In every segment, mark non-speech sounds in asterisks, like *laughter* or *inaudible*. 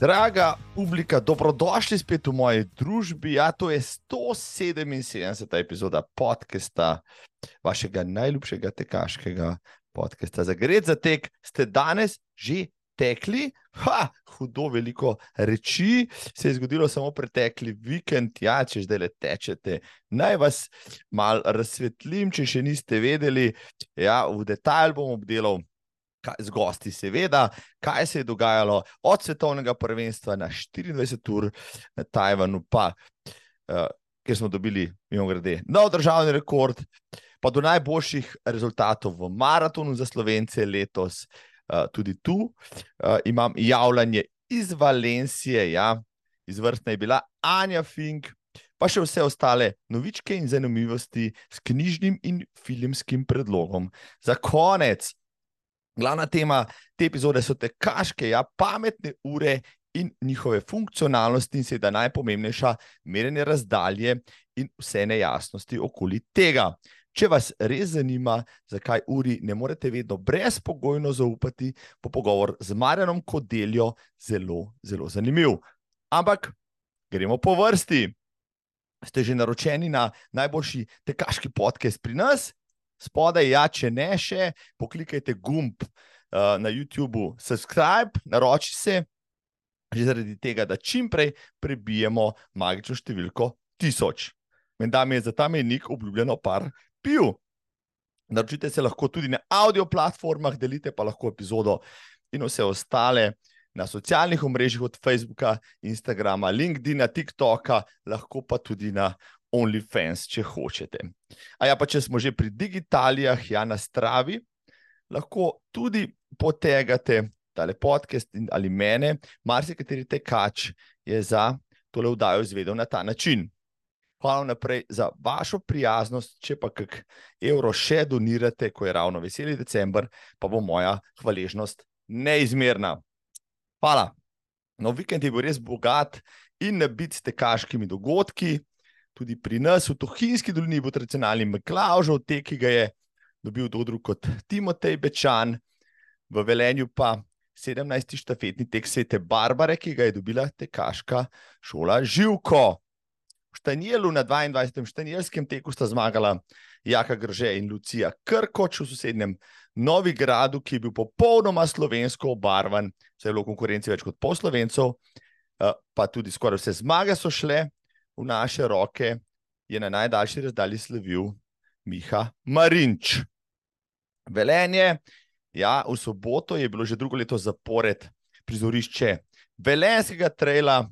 Draga publika, dobrodošli spet v moji družbi. Ja, to je 177. epizoda podcasta, vašega najljubšega tekaškega podcasta. Za gre za tek ste danes že tekli, ha, hudo veliko reči se je zgodilo samo pretekli vikend. Ja, če zdaj le tečete, naj vas mal razsvetlim, če še niste vedeli. Ja, v detalj bom obdelal z gosti, seveda, kaj se je dogajalo od svetovnega prvenstva na 24 ur na Tajvanu, pa uh, kjer smo dobili, mimo grede, nov državni rekord, pa do najboljših rezultatov v maratonu za slovence letos. Uh, tudi tu uh, imam javljanje iz Valencije, ja, izvrstna je bila Anja Fink, pa še vse ostale novičke in zanimivosti s knjižnim in filmskim predlogom. Za konec Glavna tema te epizode so tekaške, ja, pametne ure in njihove funkcionalnosti, in seveda najpomembnejša, merjenje razdalje in vse nejasnosti okoli tega. Če vas res zanima, zakaj uri ne morete vedno brezpogojno zaupati, bo pogovor z Marjanom Kodeljo zelo, zelo zanimiv. Ampak gremo po vrsti. Ste že naročeni na najboljši tekaški podcast pri nas? Spodaj, ja, če ne še, poklikajte gumb uh, na YouTubu, subscribe, naroči se, že zaradi tega, da čim prej prebijemo magično številko tisoč. Menda mi je za ta menik obljubljeno par pil. Naročite se lahko tudi na audio platformah, delite pa lahko epizodo in vse ostale. Na socialnih omrežjih od Facebooka, Instagrama, LinkedIn, TikToka, lahko pa tudi na OnlyFans, če hočete. A ja, pa če smo že pri digitalijah, ja, na stravi, lahko tudi potegate tale podcast ali mene, marsikateri tekač je za tole vdajo izvedel na ta način. Hvala naprej za vašo prijaznost, če pa kak evro še donirate, ko je ravno veseli decembr, pa bo moja hvaležnost neizmerna. Hvala. No, vikend je bil res bogat in nabit s tekaškimi dogodki tudi pri nas v Tohinski dolini bo tradicionalni Meklaužov tek, ki ga je dobil Dodru kot Timotej Bečan, v Velenju pa 17. štafetni tek svete Barbare, ki ga je dobila tekaška šola Živko. V Štanjelu na 22. štanjelskem teku sta zmagala Jaka Grže in Lucija Krkoč v sosednjem Novi Gradu, ki je bil popolnoma slovensko obarvan, saj je bilo konkurence več kot pol slovencov, eh, pa tudi skoraj vse zmage so šle v naše roke, je na najdaljši razdalji slavil Miha Marinč. Velenje, ja, v soboto je bilo že drugo leto zapored prizorišče Velenskega trela.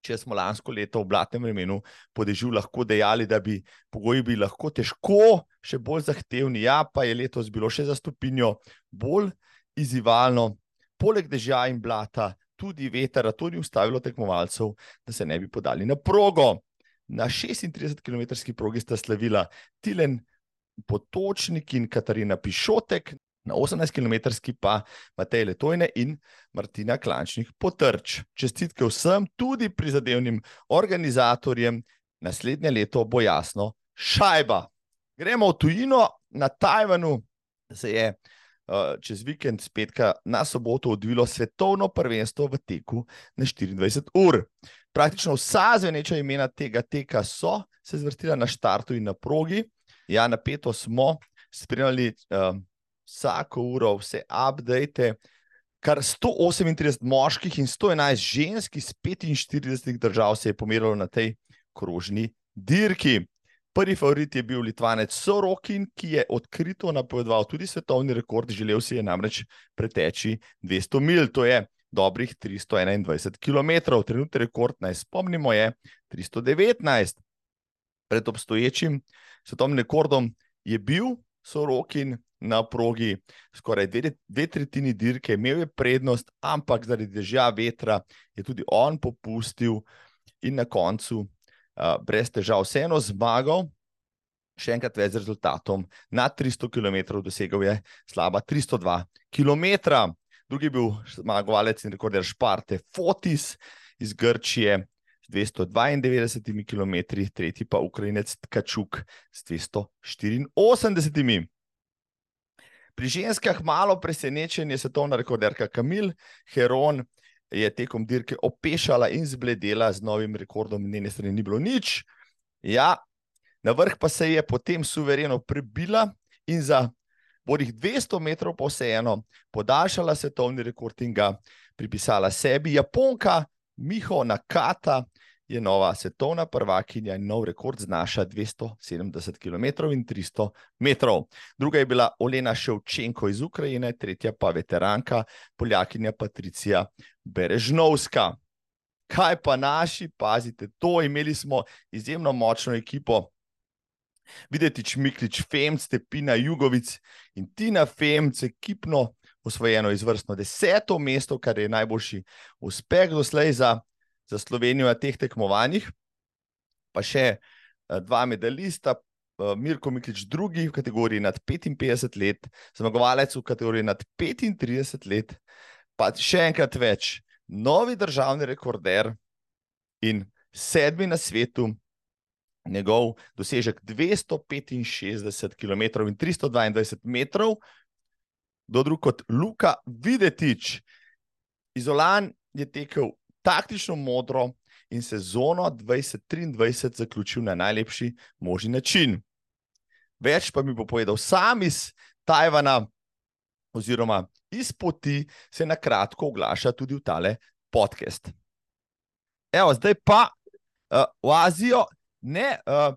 Če smo lansko leto v blatnem vremenu podežju lahko dejali, da bi pogoji bili lahko težko, še bolj zahtevni, ja, pa je letos bilo še za stopinjo bolj izzivalno, poleg dežja in blata, tudi veter, to ni ustavilo tekmovalcev, da se ne bi podali na progo. Na 36 km progi sta slavila Tilen Potočnik in Katarina Pišotek, na 18 km pa Matej Letojne in Martina Klančnik Potrč. Čestitke vsem, tudi prizadevnim organizatorjem, naslednje leto bo jasno šajba. Gremo v tujino, na Tajvanu se je čez vikend spetka na soboto odvilo svetovno prvenstvo v teku na 24 ur. Praktično vsa zveneča imena tega teka so se zvrstila na štartu in na progi. Ja, na peto smo spremljali um, vsako uro, vse update. Kar 138 moških in 111 žensk iz 45 držav se je pomerilo na tej krožni dirki. Prvi favorit je bil Litvanec Sorokin, ki je odkrito napovedoval tudi svetovni rekord, želel si je namreč preteči 200 mil, to je dobrih 321 km. Trenutni rekord, naj spomnimo, je 319. Pred obstoječim svetovnim rekordom je bil Sorokin na progi skoraj dve, dve tretjini dirke, imel je prednost, ampak zaradi dežja vetra je tudi on popustil in na koncu brez težav vseeno zmagal, še enkrat več z rezultatom. Na 300 km dosegel je slaba 302 km. Drugi je bil zmagovalec in rekorder Šparte Fotis iz Grčije z 292 km, tretji pa Ukrajinec Tkačuk s 284. Pri ženskah malo presenečen je svetovna rekorderka Kamil Heron je tekom dirke opešala in zbledela z novim rekordom, njene strani ni bilo nič. Ja, na vrh pa se je potem suvereno prebila in za bodih 200 metrov po vseeno podaljšala svetovni rekord in ga pripisala sebi. Japonka Miho Nakata je nova svetovna prvakinja in nov rekord znaša 270 km in 300 metrov. Druga je bila Olena Ševčenko iz Ukrajine, tretja pa veteranka, poljakinja Patricija Berežnovska. Kaj pa naši, pazite, to imeli smo izjemno močno ekipo. Videti, Čmiklič, Femc, Stepina, Jugovic in Tina Femc, ekipno osvojeno izvrstno deseto mesto, kar je najboljši uspeh doslej za za Slovenijo na teh tekmovanjih, pa še eh, dva medalista, eh, Mirko Miklič, drugi v kategoriji nad 55 let, zmagovalec v kategoriji nad 35 let, pa še enkrat več, novi državni rekorder in sedmi na svetu. Njegov dosežek 265 km in 322 metrov, do drug kot Luka Videtič. Izolan je tekel taktično modro in sezono 2023 zaključil na najlepši možni način. Več pa mi bo povedal sam iz Tajvana, oziroma iz poti se na kratko oglaša tudi v tale podcast. Evo, zdaj pa uh, v Azijo, ne uh,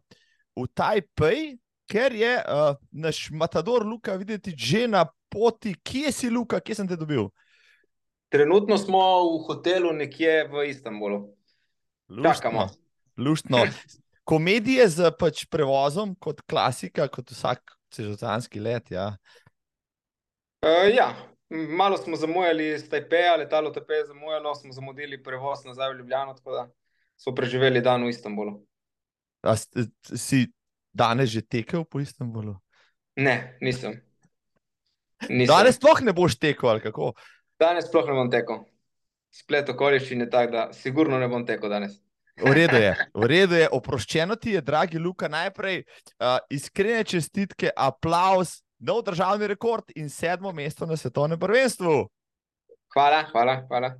v Tajpej, ker je uh, naš matador Luka videti že na poti. Kje si, Luka, kje sem te dobil? Trenutno smo v hotelu nekje v Istanbulu. Čakamo. Luštno. Komedije z pač prevozom, kot klasika, kot vsak sezonski let. Ja. Uh, ja, malo smo zamujali iz Tajpeja, letalo Tajpeja je zamujalo, smo zamudili prevoz nazaj v Ljubljano, tako da smo preživeli dan v Istanbulu. A si danes že tekel po Istanbulu? Ne, nisem. nisem. Danes sploh ne boš tekel, ali kako? Danes sploh ne bom tekel. Splet okoliščin je tak, da sigurno ne bom tekel danes. V redu je, v redu je, oproščeno ti je, dragi Luka, najprej uh, iskrene čestitke, aplaus, nov državni rekord in sedmo mesto na svetovnem prvenstvu. Hvala, hvala, hvala.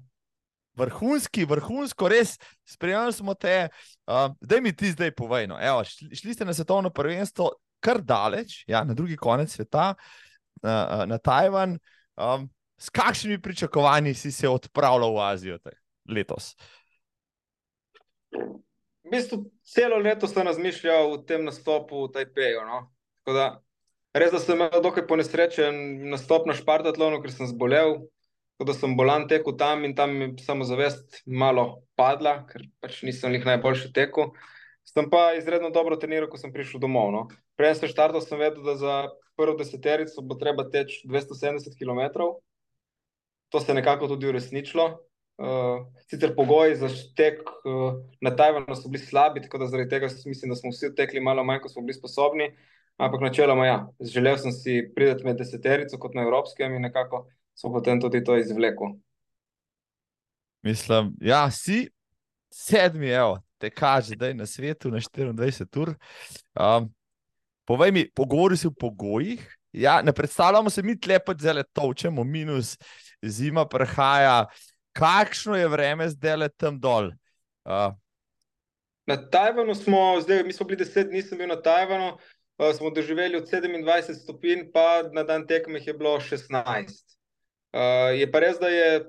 Vrhunski, vrhunsko, res spremljali smo te. Uh, da mi ti zdaj povej. No. Evo, šli, šli ste na svetovno prvenstvo kar daleč, ja, na drugi konec sveta, uh, na Tajvan. Um, s kakšnimi pričakovanji si se odpravljal v Azijo letos? V bistvu celo leto sem razmišljal o tem nastopu v Tajpeju. No? Da, res da sem imel dokaj ponesrečen nastop na Špartatlonu, ker sem zbolel. Tako da sem bolan tekel tam in tam mi samozavest malo padla, ker pač nisem jih najboljši tekel. Sem pa izredno dobro treniral, ko sem prišel domov. No. Prej sem štartal, sem vedel, da za prvo deseterico bo treba teči 270 km, to se je nekako tudi uresničilo. Uh, sicer pogoji za tek uh, na Tajvanu so bili slabi, tako da zaradi tega mislim, da smo vsi tekli malo manj, kot smo bili sposobni. Ampak načeloma, ja, želel sem si priti med deseterico, kot na evropskem, in nekako smo potem tudi to izvlekli. Mislim, da ja, si sedmi, evo, te kaže, da je na svetu na 24 ur. Um, povej mi, pogovori se o pogojih. Ja, ne predstavljamo se mi tlepo, da le točemo, minus zima prihaja. Kakšno je vreme zdaj le tam dol? Uh. Na Tajvanu smo, zdaj, mi smo bili deset dni, sem bil na Tajvanu, uh, smo doživeli od 27 stopinj, pa na dan tekme je bilo 16. Uh, je pa res, da je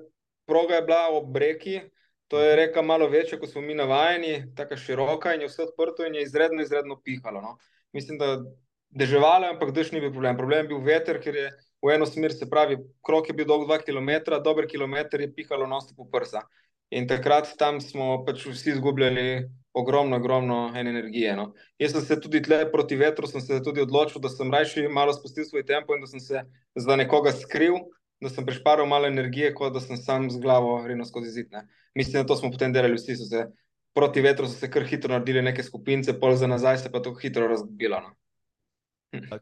proga je bila ob reki, to je reka malo večja, kot smo mi navajeni, tako široka in je vse odprto in je izredno, izredno pihalo. No. Mislim, da deževalo, ampak dež ni bil problem. Problem je bil veter, ker je v eno smer, se pravi, krok je bil dolg 2 km, dober kilometr je pihalo nosto po prsa. In takrat tam smo pač vsi izgubljali ogromno, ogromno energije. No. Jaz sem se tudi tle proti vetru, sem se tudi odločil, da sem rajši malo spustil svoj tempo in da sem se za nekoga skril, da sem prešparil malo energije, kot da sem sam z glavo rinil skozi zid. Ne. Mislim, da to smo potem delali vsi, so se proti vetru so se kar hitro naredili neke skupince, pol za nazaj se pa to hitro razbilo. No.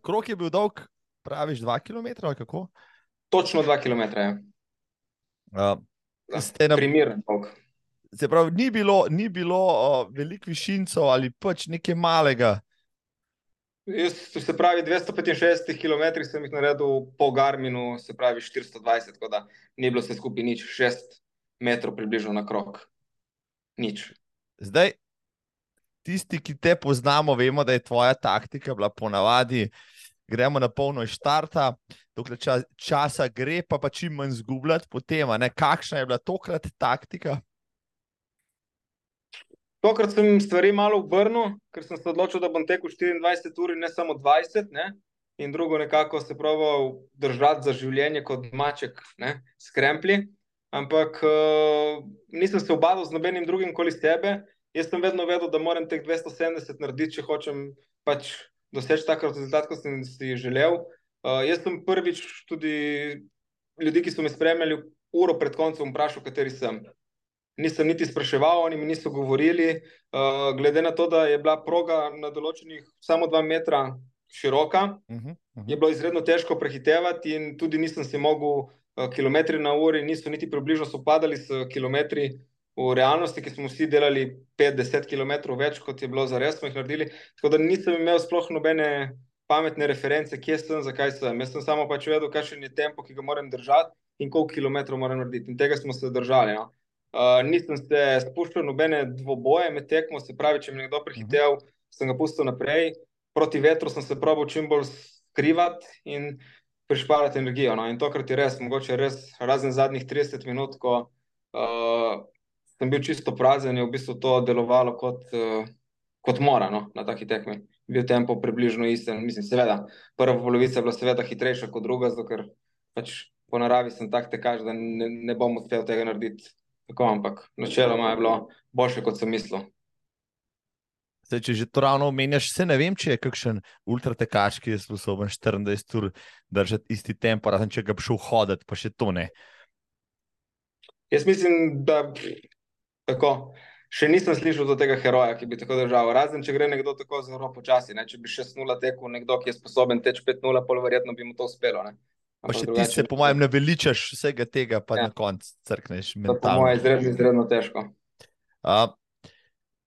Krok je bil dolg, praviš, 2 km ali kako? Točno 2 km. Uh, ste na primer. Se pravi, ni bilo, ni bilo uh, veliko višincev ali pač nekaj malega. Jaz, se pravi, 265 km sem jih naredil po Garminu, se pravi 420, tako da ni bilo vse skupaj nič, 6 metrov približno na krok. Nič. Zdaj, tisti, ki te poznamo, vemo, da je tvoja taktika bila ponavadi. Gremo na polno iz štarta, dokler čas, časa gre, pa, pa čim manj zgubljati, potem, ne, kakšna je bila tokrat taktika? Tokrat sem stvari malo obrnil, ker sem se odločil, da bom tekel 24 ur, ne samo 20. Ne? In drugo, nekako se pravi držati za življenje kot maček, ne? skrempli. Ampak uh, nisem se obadal z nobenim drugim koli sebe. Jaz sem vedno vedel, da moram teh 270 narediti, če hočem pač doseči tak rezultat, kot sem si želel. Uh, jaz sem prvič tudi ljudi, ki so me spremljali, uro pred koncem vprašal, kateri sem nisem niti spraševal, oni mi niso govorili. Uh, glede na to, da je bila proga na določenih samo dva metra široka, uh -huh, uh -huh. je bilo izredno težko prehitevati, in tudi nisem si mogel uh, kilometri na uri, niso niti približno sopadali s kilometri. V realnosti, ki smo vsi delali 5-10 km več, kot je bilo za res, smo jih naredili. Tako da nisem imel sploh nobene pametne reference, kje sem, zakaj sem. Jaz sem samo pač vedel, kakšen je tempo, ki ga moram držati in koliko kilometrov moram narediti. In tega smo se držali. No. Uh, nisem se spuščal nobene dvoboje med tekmo, se pravi, če mi je kdo prehitev, uh -huh. sem ga pustil naprej. Proti vetru sem se pravil čim bolj skrivati in prišparati energijo. No. In tokrat je res, mogoče res razen zadnjih 30 minut, ko uh, sem bil čisto prazen, je v bistvu to delovalo kot, uh, kot mora no, na taki tekmi. Bil tempo približno isten, mislim, seveda. Prva polovica je bila seveda hitrejša kot druga, zato ker pač po naravi sem tak tekaš, da ne, ne bom uspel tega narediti Tako, ampak načeloma je bilo boljše, kot sem mislil. Zdaj, če že to ravno omenjaš, se ne vem, če je kakšen ultratekač, ki je sposoben 24 ur držati isti tempo, razen če ga bi šel hoditi, pa še to ne. Jaz mislim, da tako, še nisem slišal do tega heroja, ki bi tako držal. Razen če gre nekdo tako zelo počasi. Ne? Če bi 6-0 tekel nekdo, ki je sposoben teči 5-0, pol verjetno bi mu to uspelo. Ne? Pa še ti se, po mojem, ne veličaš vsega tega, pa ja. na koncu crkneš. To je moje izredno, izredno težko. Uh,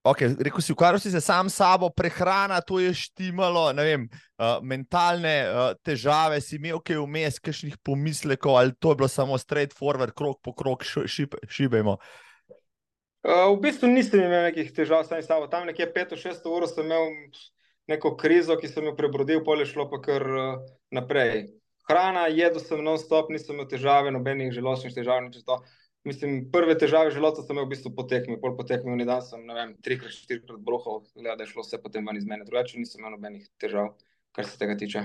okay, rekel si, ukvarjal si se sam s sabo, prehrana, to je štimalo, vem, uh, mentalne uh, težave, si imel kaj vmes, kakšnih pomislekov, ali to je bilo samo straight forward, krok po krok, šibajmo. Uh, v bistvu nisem imel nekih težav s sabo. Tam nekje 5-6 ur sem imel neko krizo, ki sem jo prebrodil, pol je šlo pa kar uh, naprej hrana, jedel sem non-stop, nisem imel težave, nobenih želodčnih težav. Mislim, prve težave želodca sem imel v bistvu po tekmi, pol po tekmi, in dan sem, ne vem, trikrat, štirikrat bruhal, da je šlo vse potem ven iz mene. Drugače nisem imel nobenih težav, kar se tega tiče.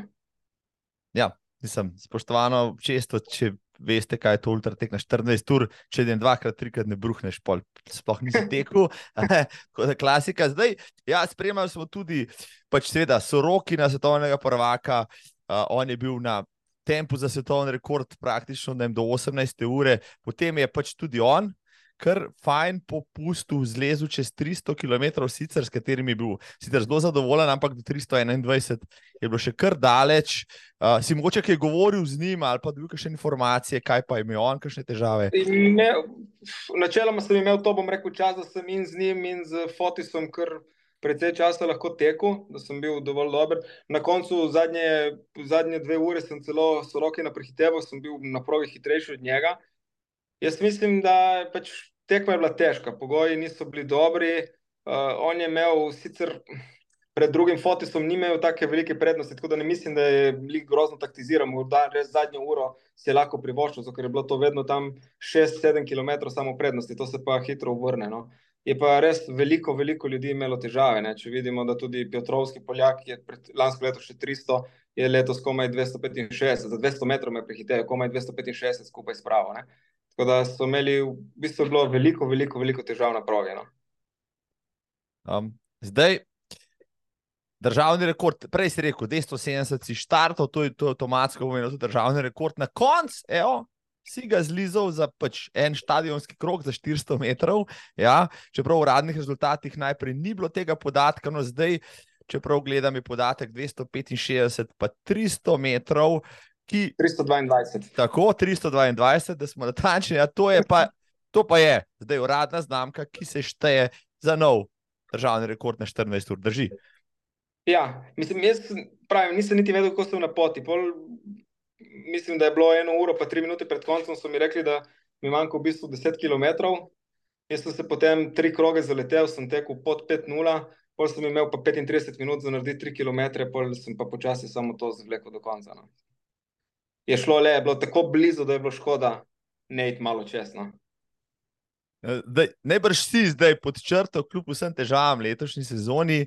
Ja, nisem spoštovano često, če veste, kaj je to ultratek na 14 ur, če en dvakrat, trikrat ne bruhneš, pol sploh nisi tekel, *laughs* kot je klasika. Zdaj, ja, spremljali smo tudi, pač seveda, so roki na svetovnega prvaka, uh, on je bil na tempu za svetovni rekord, praktično vem, do 18 ure, potem je pač tudi on. Ker fajn popustil, zlezel čez 300 km, sicer, s katerim je bil sicer zelo zadovoljen, ampak do 321 je bilo še kar daleč. Uh, si mogoče kaj govoril z njim ali pa dobil kakšne informacije, kaj pa imel on, kakšne težave? Ne, načeloma sem imel to, bom rekel, čas, da sem in z njim in z Fotisom kar precej časa lahko tekel, da sem bil dovolj dober. Na koncu zadnje, zadnje dve ure sem celo s roke na prehitevo, sem bil na progi hitrejši od njega. Jaz mislim, da pač tekma je bila težka, pogoji niso bili dobri. Uh, on je imel sicer pred drugim fotosom, ni imel tako velike prednosti, tako da ne mislim, da je bil grozno taktiziran, morda res zadnjo uro si je lahko privoščil, ker je bilo to vedno tam 6-7 km samo prednosti, to se pa hitro vrne. No. Uh, Je pa res veliko, veliko ljudi imelo težave. Ne? Če vidimo, da tudi Piotrovski Poljak je lansko leto še 300, je letos komaj 265, za 200 metrov me prehitejo, komaj 265 skupaj s pravo. Ne? Tako da so imeli v bistvu veliko, veliko, veliko težav na progi. No? Um, zdaj, državni rekord, prej si rekel, 270 si štartov, to je to avtomatsko pomenilo, državni rekord na koncu, evo, si ga zlizal za pač en stadionski krog za 400 metrov. Ja, čeprav v uradnih rezultatih najprej ni bilo tega podatka, no zdaj, čeprav gledam, je podatek 265, pa 300 metrov. Ki, 322. Tako, 322, da smo natančni. Ja, to, to pa je zdaj uradna znamka, ki se šteje za nov državni rekord na 14 ur. Drži. Ja, mislim, jaz pravim, nisem niti vedel, kako sem na poti. Pol mislim, da je bilo eno uro, pa tri minute pred koncem, so mi rekli, da mi manjka v bistvu 10 km. Jaz sem se potem tri kroge zaletel, sem tekel pod 5-0, pol sem imel pa 35 minut za narediti 3 km, pol sem pa počasi samo to zvlekel do konca. No. Je šlo le, je bilo tako blizu, da je bilo škoda ne iti malo česno. Najbrž si zdaj pod črto, kljub vsem težavam letošnji sezoni,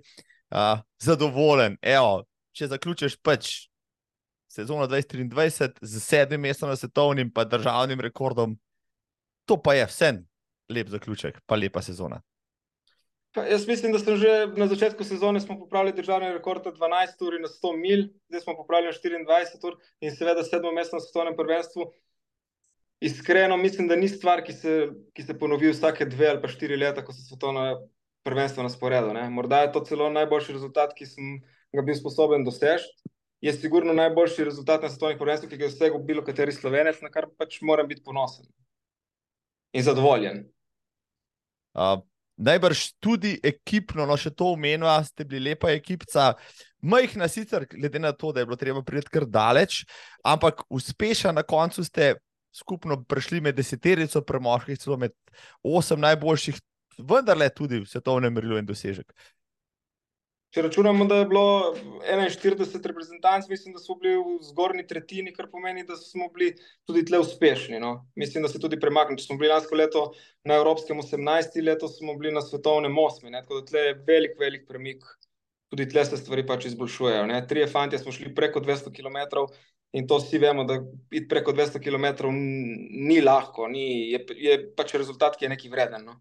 uh, zadovoljen. Evo, če zaključiš pač sezono 2023 z sedmim mestom na svetovnim in državnim rekordom, to pa je vse lep zaključek, pa lepa sezona. Pa jaz mislim, da smo že na začetku sezone popravili državni rekord 12 ur na 100 mil, zdaj smo popravili 24 ur in seveda sedmo mesto na svetovnem prvenstvu. Iskreno mislim, da ni stvar, ki se, ki se ponovi vsake dve ali pa štiri leta, ko se svetovno prvenstvo na sporedu. Ne? Morda je to celo najboljši rezultat, ki sem ga bil sposoben doseči. Je sigurno najboljši rezultat na svetovnih prvenstvih, ki ga je dosegel bilo kateri slovenec, na kar pač moram biti ponosen in zadovoljen. Uh, najbrž tudi ekipno, no še to omenila, ste bili lepa ekipica. Majhna sicer, glede na to, da je bilo treba priti kar daleč, ampak uspešna na koncu ste skupno prišli med deseterico, premoških, celo med osem najboljših, vendar le tudi v svetovnem merilu in dosežek. Če računamo, da je bilo 41 reprezentantov, mislim, da smo bili v zgornji tretjini, kar pomeni, da smo bili tudi tle uspešni. No? Mislim, da se tudi premaknemo. Če smo bili lansko leto na Evropskem 18, leto smo bili na svetovnem 8. Tako da tle je velik, velik premik. Tudi tle se stvari pač izboljšujejo. Trije fanti smo šli preko 200 km, In to vsi vemo, da iti preko 200 km ni lahko, ni, je, je pač rezultat, ki je neki vreden. No?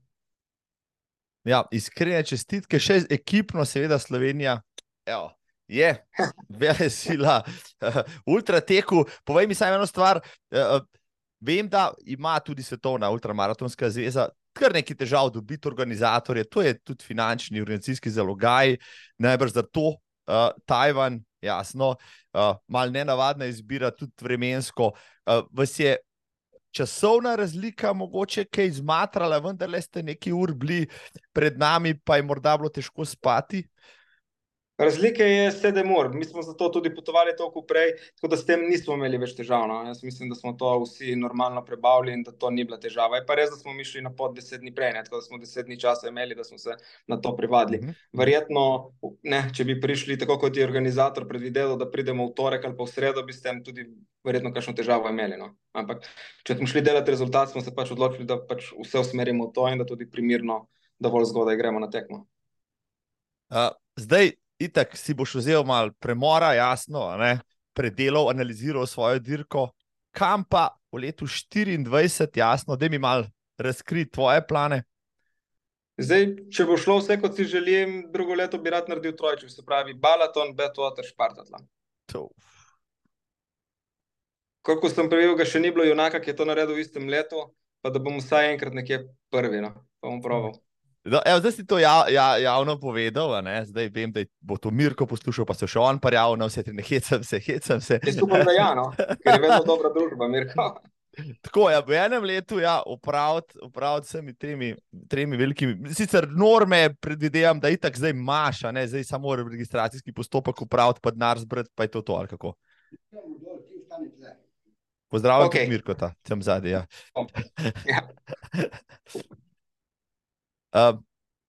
Ja, iskrene čestitke, še ekipno, seveda Slovenija. Evo. Je, vele sila, *laughs* ultra teku. Povej mi samo eno stvar. Eh, vem, da ima tudi Svetovna ultramaratonska zveza kar nekaj težav dobiti organizatorje, to je tudi finančni, organizacijski zalogaj, najbrž za to uh, Tajvan jasno, uh, malo ne navadna izbira, tudi vremensko. Uh, vas je časovna razlika mogoče kaj izmatrala, vendar le ste neki ur bili pred nami, pa je morda bilo težko spati. Razlike je sedem ur, mi smo zato tudi potovali toliko prej, tako da s tem nismo imeli več težav. No. Jaz mislim, da smo to vsi normalno prebavili in da to ni bila težava. Je pa res, da smo mi šli na pot deset dni prej, ne. tako da smo deset dni časa imeli, da smo se na to privadili. -hmm. Verjetno, ne, če bi prišli tako, kot je organizator predvideval, da pridemo v torek ali pa v sredo, bi s tem tudi verjetno kakšno težavo imeli. No. Ampak, če smo šli delati rezultat, smo se pač odločili, da pač vse usmerimo v to in da tudi primirno, dovolj zgodaj gremo na tekmo. Uh, zdaj, itak si boš vzel malo premora, jasno, predelal, analiziral svojo dirko, kam pa v letu 24, jasno, da mi malo razkri tvoje plane. Zdaj, če bo šlo vse, kot si želim, drugo leto bi rad naredil trojček, se pravi Balaton, Betwater, Spartatlan. Koliko sem prejel, ga še ni bilo junaka, ki je to naredil v istem letu, pa da bom vsaj enkrat nekje prvi, no, pa bom proval. No, evo, zdaj si to ja, ja, javno povedal, zdaj vem, da bo to Mirko poslušal, pa se še on parjal, no vse tri ne hecam se, hecam se. Jaz upam, da ja, no, ker je vedno dobra družba, Mirko. Tako je, ja, v enem letu ja, upraviti upravit vsemi tremi, tremi velikimi. Sicer norme predvidevam, da itak zdaj maša, ne, zdaj samo registracijski postopek upraviti, pa denar zbrati, pa je to to ali kako. Pozdravljam, okay. Mirko, ta, sem zadnji. Ja. ja. *laughs* Uh,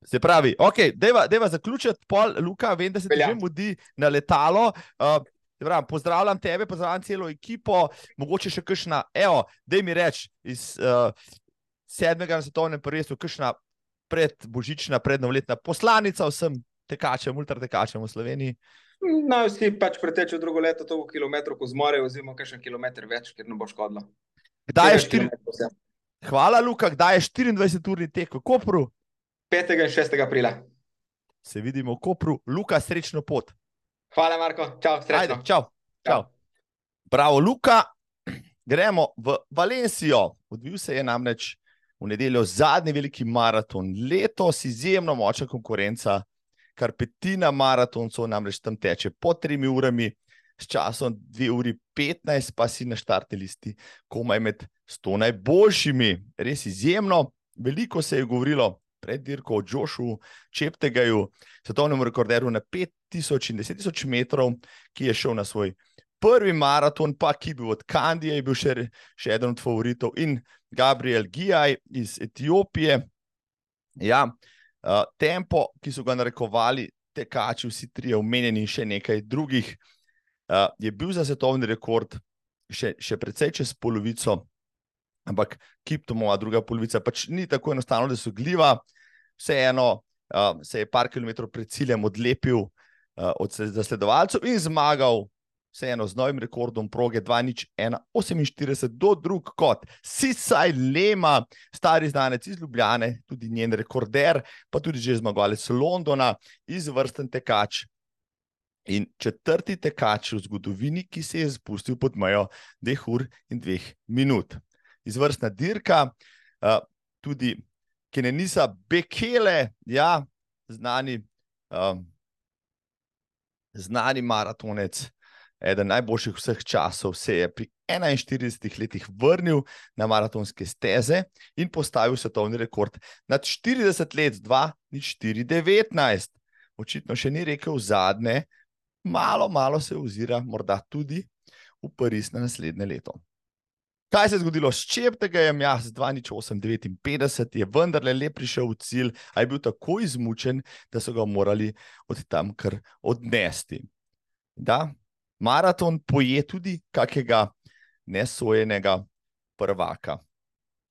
se pravi, okay, da je zaključiti, pol, Luka, vem, da se ti že mudi na letalo. Uh, Pravim, pozdravljam tebe, pozdravljam celo ekipo, mogoče še kakšna, evo, da mi reč iz uh, sedmega na svetovnem prvenstvu, kakšna predbožična, prednovletna poslanica vsem tekačem, ultratekačem v Sloveniji. No, vsi pač pretečejo drugo leto, toliko kilometrov, ko zmorejo, oziroma kakšen kilometr več, ker ne bo škodilo. Kdaj je 24? Hvala, Luka, kdaj je 24-urni tek v Kopru? 5. in 6. aprila. Se vidimo v Kopru, Luka, srečno pot. Hvala, Marko. Čau, srečno. Ajde, čau. Čau. Bravo, Luka. *clears throat* Gremo v Valencijo. Odvil se je namreč v nedeljo zadnji veliki maraton. Letos izjemno močna konkurenca, kar petina maratoncov namreč tam teče po tremi urami, s časom 2 uri 15, pa si na štartni listi, komaj med 100 najboljšimi. Res izjemno. Veliko se je govorilo pred dirko o Jošu Čeptegaju, svetovnemu rekorderju na 5000 in 10000 metrov, ki je šel na svoj prvi maraton, pa ki je bil od Kandije, je bil še, še eden od favoritov in Gabriel Gijaj iz Etiopije. Ja, uh, tempo, ki so ga narekovali, tekači, vsi trije omenjeni, in še nekaj drugih, uh, je bil za svetovni rekord še, še precej čez polovico, ampak Kiptomova druga polovica pač ni tako enostavno, da so gljiva. Vseeno uh, se je par kilometrov pred ciljem odlepil uh, od zasledovalcev in zmagal vseeno z novim rekordom proge 2-1-48 do drug kot Sisaj Lema, stari znanec iz Ljubljane, tudi njen rekorder, pa tudi že zmagovalec Londona, izvrsten tekač. In četrti tekač v zgodovini, ki se je spustil pod mejo dveh ur in dveh minut. Izvrstna dirka, uh, tudi Kenenisa Bekele, ja, znani, uh, znani maratonec, eden najboljših vseh časov, se je pri 41 letih vrnil na maratonske steze in postavil svetovni rekord nad 40 let, 2-4-19. Očitno še ni rekel zadnje, malo, malo se ozira, morda tudi v Pariz na naslednje leto. Kaj se je zgodilo s čep tega je jaz, 2859, je vendarle le prišel v cilj, a je bil tako izmučen, da so ga morali od tam kar odnesti. Da, maraton poje tudi kakega nesojenega prvaka.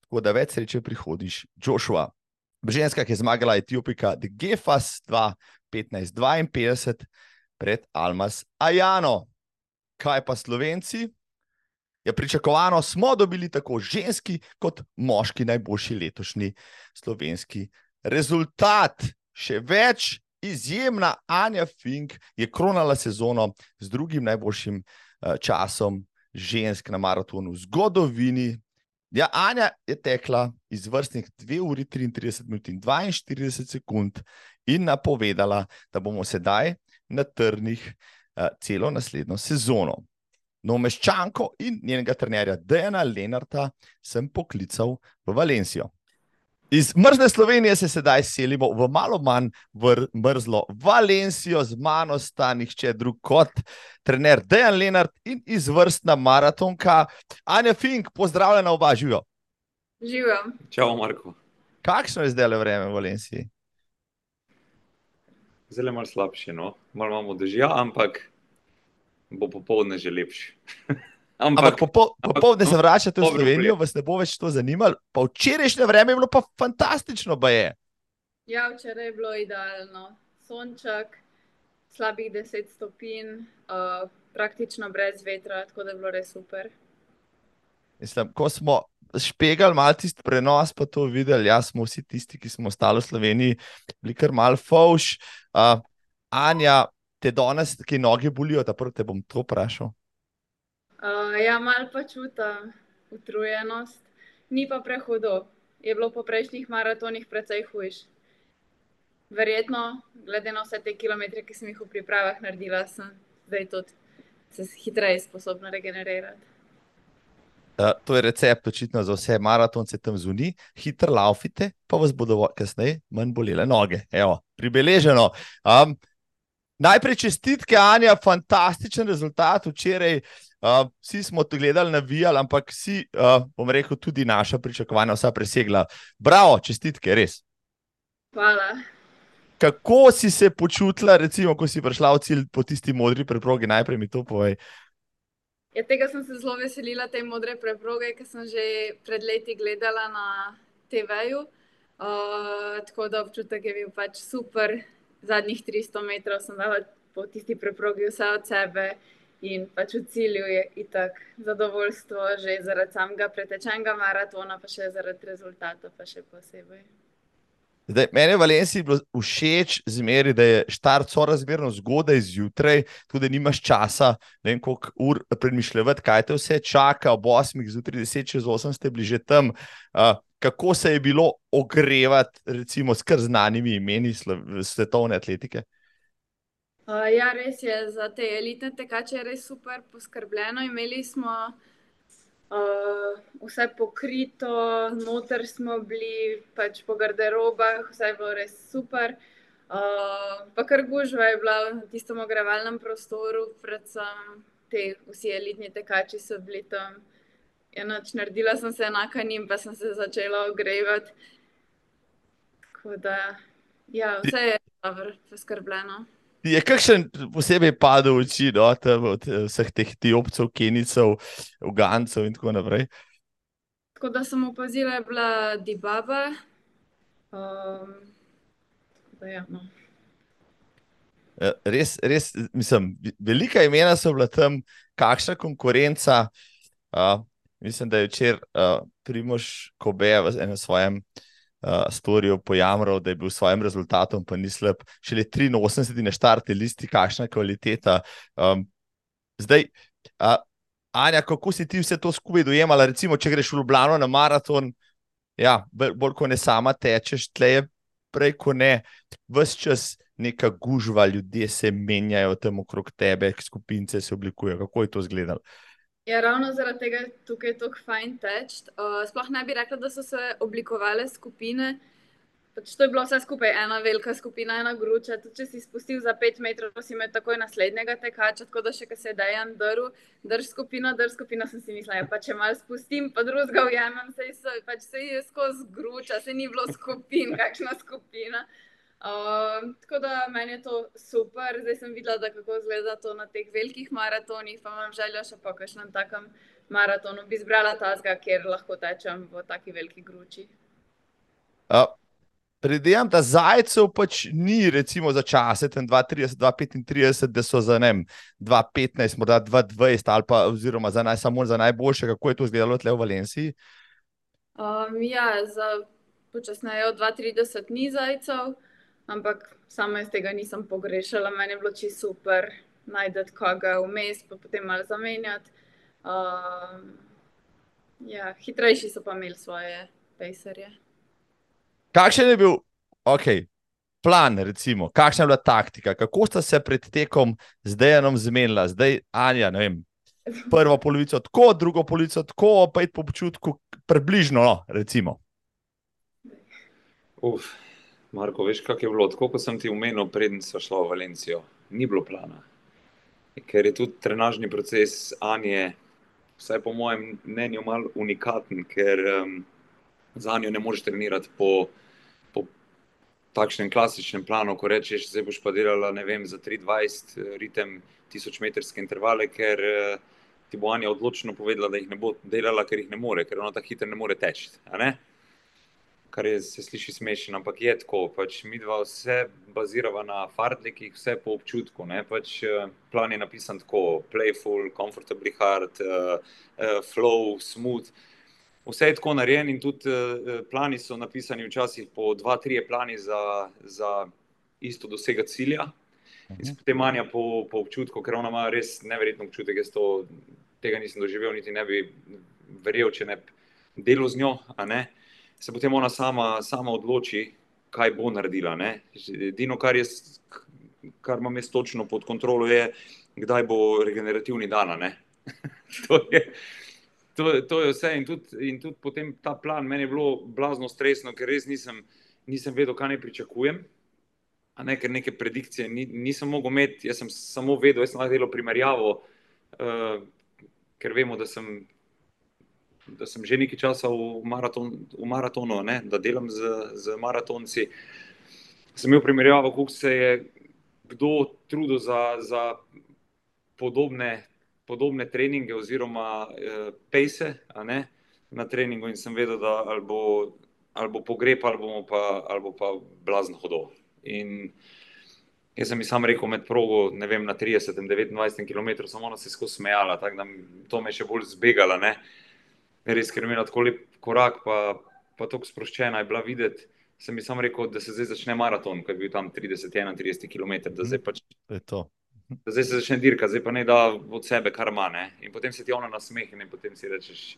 Tako da več sreče prihodiš, Joshua. Ženska, ki je zmagala Etiopika, The Gefas 2-15-52 pred Almas Ajano. Kaj pa Slovenci? Je pričakovano, smo dobili tako ženski kot moški najboljši letošnji slovenski rezultat. Še več, izjemna Anja Fink je kronala sezono z drugim najboljšim uh, časom žensk na maratonu v zgodovini. Ja, Anja je tekla iz vrstnih 2 uri 33 minut in 42 sekund in napovedala, da bomo sedaj na trnih uh, celo naslednjo sezono. No, meščanko in njenega trenerja Dejana Lenarta sem poklical v Valencijo. Iz mrzne Slovenije se sedaj selimo v malo manj mrzlo Valencijo, z mano sta nihče drug kot trener Dejan Lenart in izvrstna maratonka Anja Fink. Pozdravljena, oba živijo. Živijo. Čau, Marko. Kakšno je zdaj le vreme v Valenciji? Zelo malo slabše, no. malo imamo dežja, ampak bo popoldne že lepše. *laughs* Ampak, ampak popoldne se vračate v Slovenijo, vas ne bo več to zanimalo. Pa včerajšnje vreme je bilo pa fantastično, pa je. Ja, včeraj je bilo idealno. Sonček, slabih 10 stopinj, uh, praktično brez vetra, tako da je bilo res super. Mislim, ko smo špegali malo tisti prenos, pa to videli, jaz smo vsi tisti, ki smo ostali v Sloveniji, bili kar mal fauš. Uh, Anja, te danes, ki noge bolijo, da prvo te bom to vprašal. Uh, ja, malo pa čutim utrujenost, ni pa prehudo. Je bilo po prejšnjih maratonih precej hujš. Verjetno, glede na vse te kilometre, ki sem jih v pripravah naredila, sem zdaj tudi se hitreje sposobna regenerirati. Uh, to je recept očitno za vse maratonce tam zunaj, hitro laufite, pa vas bodo kasneje manj bolele noge. Evo, pribeleženo. Um, najprej čestitke, Anja, fantastičen rezultat včeraj. Uh, vsi smo to gledali, navijali, ampak vsi, uh, bom rekel, tudi naša pričakovanja, vsa presegla. Bravo, čestitke, res. Hvala. Kako si se počutila, recimo, ko si prišla v cilj po tisti modri preprogi? Najprej mi to povej. Ja, tega sem se zelo veselila, te modre preproge, ki sem že pred leti gledala na TV-ju. Uh, tako da občutek je bil pač super. Zadnjih 300 metrov sem dala po tisti preprogi vse od sebe. In pač v cilju je itak zadovoljstvo, že zaradi samega pretečenega maratona, pa še zaradi rezultata, pa še posebej. Zdaj, meni je v Valenciji bilo všeč zmeri, da je štart so razmerno zgodaj zjutraj, tudi nimaš časa, ne vem koliko ur premišljati, kaj te vse čaka, ob 8, zjutraj 10, čez 8 ste bili že tam. Uh, kako se je bilo ogrevati, recimo, s kar znanimi imeni svetovne atletike? Uh, ja, res je, za te elitne tekače res super poskrbljeno. Imeli smo uh, vse pokrito, noter smo bili, pač po garderobah, vse je bilo res super. Uh, pa kar gužva je bila v tistem ogrevalnem prostoru, predvsem te vsi elitni tekači so bili tam. Enoč naredila sem se enaka njim, pa sem se začela ogrevati. Tako da, ja, vse je dobro, poskrbljeno. Je kakšen posebej padel v oči no, tam od eh, vseh teh tiopcev, kenicov, ugancev in tako naprej? Tako da sem opazila, je bila Dibaba. Um, da, ja, no. Eh, Res, res, mislim, ve- velika imena so bila tam, kakšna konkurenca. Uh, mislim, da je včeraj uh, Primož Kobe v enem svojem uh, storju pojamral, da je bil s svojim rezultatom, pa ni slab, šele 83 na štarti listi, kakšna kvaliteta. Um, zdaj, uh, Anja, kako si ti vse to skupaj dojemala? Recimo, če greš v Ljubljano na maraton, ja, bolj, bolj ko ne sama tečeš, tle je prej, ko ne, vse čas neka gužva, ljudje se menjajo tam okrog tebe, skupince se oblikujejo. Kako je to izgledalo? Ja, ravno zaradi tega je tukaj tako fajn teč. Uh, sploh ne bi rekla, da so se oblikovale skupine. Pač to je bilo vse skupaj ena velika skupina, ena gruča. Tudi če si spustil za pet metrov, si imel takoj naslednjega tekača, tako da še ko se je dejan drl, drž skupino, drž skupino, sem si mislila, ja, pa če mal spustim, pa drugega ujamem, se je pač se je skozi gruča, se ni bilo skupin, kakšna skupina. Uh, tako da meni je to super, zdaj sem videla, da kako izgleda to na teh velikih maratonih, pa imam željo še po kakšnem takem maratonu. Bi izbrala tazga, kjer lahko tečem v taki veliki gruči. Uh, Predvidevam, da zajcev pač ni, recimo, za čase, tam 2,30, 2,35, da so za ne vem, 2,15, morda 2,20 ali pa oziroma za naj, samo za najboljše, kako je to izgledalo tle v Valenciji. Um, ja, za počasneje od 2,30 ni zajcev, ampak sama iz tega nisem pogrešala. Meni je bilo čisto super najti koga vmes, pa potem malo zamenjati. Um, ja, hitrejši so pa imeli svoje pejserje. Kakšen je bil, ok, plan, recimo, kakšna je bila taktika, kako sta se pred tekom z Dejanom zmenila, zdaj Anja, ne vem, prvo polovico tako, drugo polovico tako, pa je po občutku približno, no, recimo. Uf, Marko, veš, kako je bilo? Tako kot sem ti omenil, preden smo šli v Valencijo, ni bilo plana. Ker je tudi trenažni proces Anje, vsaj po mojem mnenju, malo unikaten, ker um, za njo ne moreš trenirati po, po takšnem klasičnem planu, ko rečeš, zdaj boš pa delala, vem, za 3,20 ritem, 1000 metrske intervale, ker uh, ti bo Anja odločno povedala, da jih ne bo delala, ker jih ne more, ker ona tako hitro ne more teči. ne? Kar je, se sliši smešno, ampak je tako. Pač mi dva vse baziramo na fartlikih, vse po občutku. Ne? Pač, eh, plan je napisan tako: playful, comfortably hard, uh, uh, flow, smooth. Vse je tako narejeno, in tudi uh, plani so napisani včasih po dva, tri plani za, za isto dosega cilja. In se potem manja po, po občutku, ker ona ima res neverjeten občutek. Jaz to, tega nisem doživel, niti ne bi verjel, če ne bi delal z njo. ne. Se potem ona sama, sama odloči, kaj bo naredila. ne. Edino, kar, jaz, kar imam jaz točno pod kontrolo, je, kdaj bo regenerativni dan. *laughs* to, je, to, to je vse. In tudi, in tudi potem ta plan, meni je bilo blazno stresno, ker res nisem, nisem vedel, kaj ne pričakujem. A ne, ker neke predikcije ni, nisem mogel imeti, jaz sem samo vedel, jaz sem lahko delal primerjavo, uh, ker vemo, da sem, da sem že nekaj časa v, maraton, v maratonu, ne, da delam z, z maratonci. Sem imel primerjavo, kako se je kdo trudil za, za podobne, podobne treninge oziroma eh, pejse na treningu in sem vedel, da ali bo, ali bo pogreb ali bomo pa, ali bo pa blazno hodil. In jaz sem ji sam rekel med progo, ne vem, na 30, 29 km, samo ona se je skozi smejala, tako da to me je še bolj zbegala. Ne? Res, ker je imela tako lep korak, pa, pa tako sproščena je bila videti. Sem ji sam rekel, da se zdaj začne maraton, ko je bil tam 30, 31 km, da zdaj pač To je to. da zdaj se začne dirka, zdaj pa ne da od sebe kar ima. ne. In potem se ti ona nasmehne in potem si rečeš.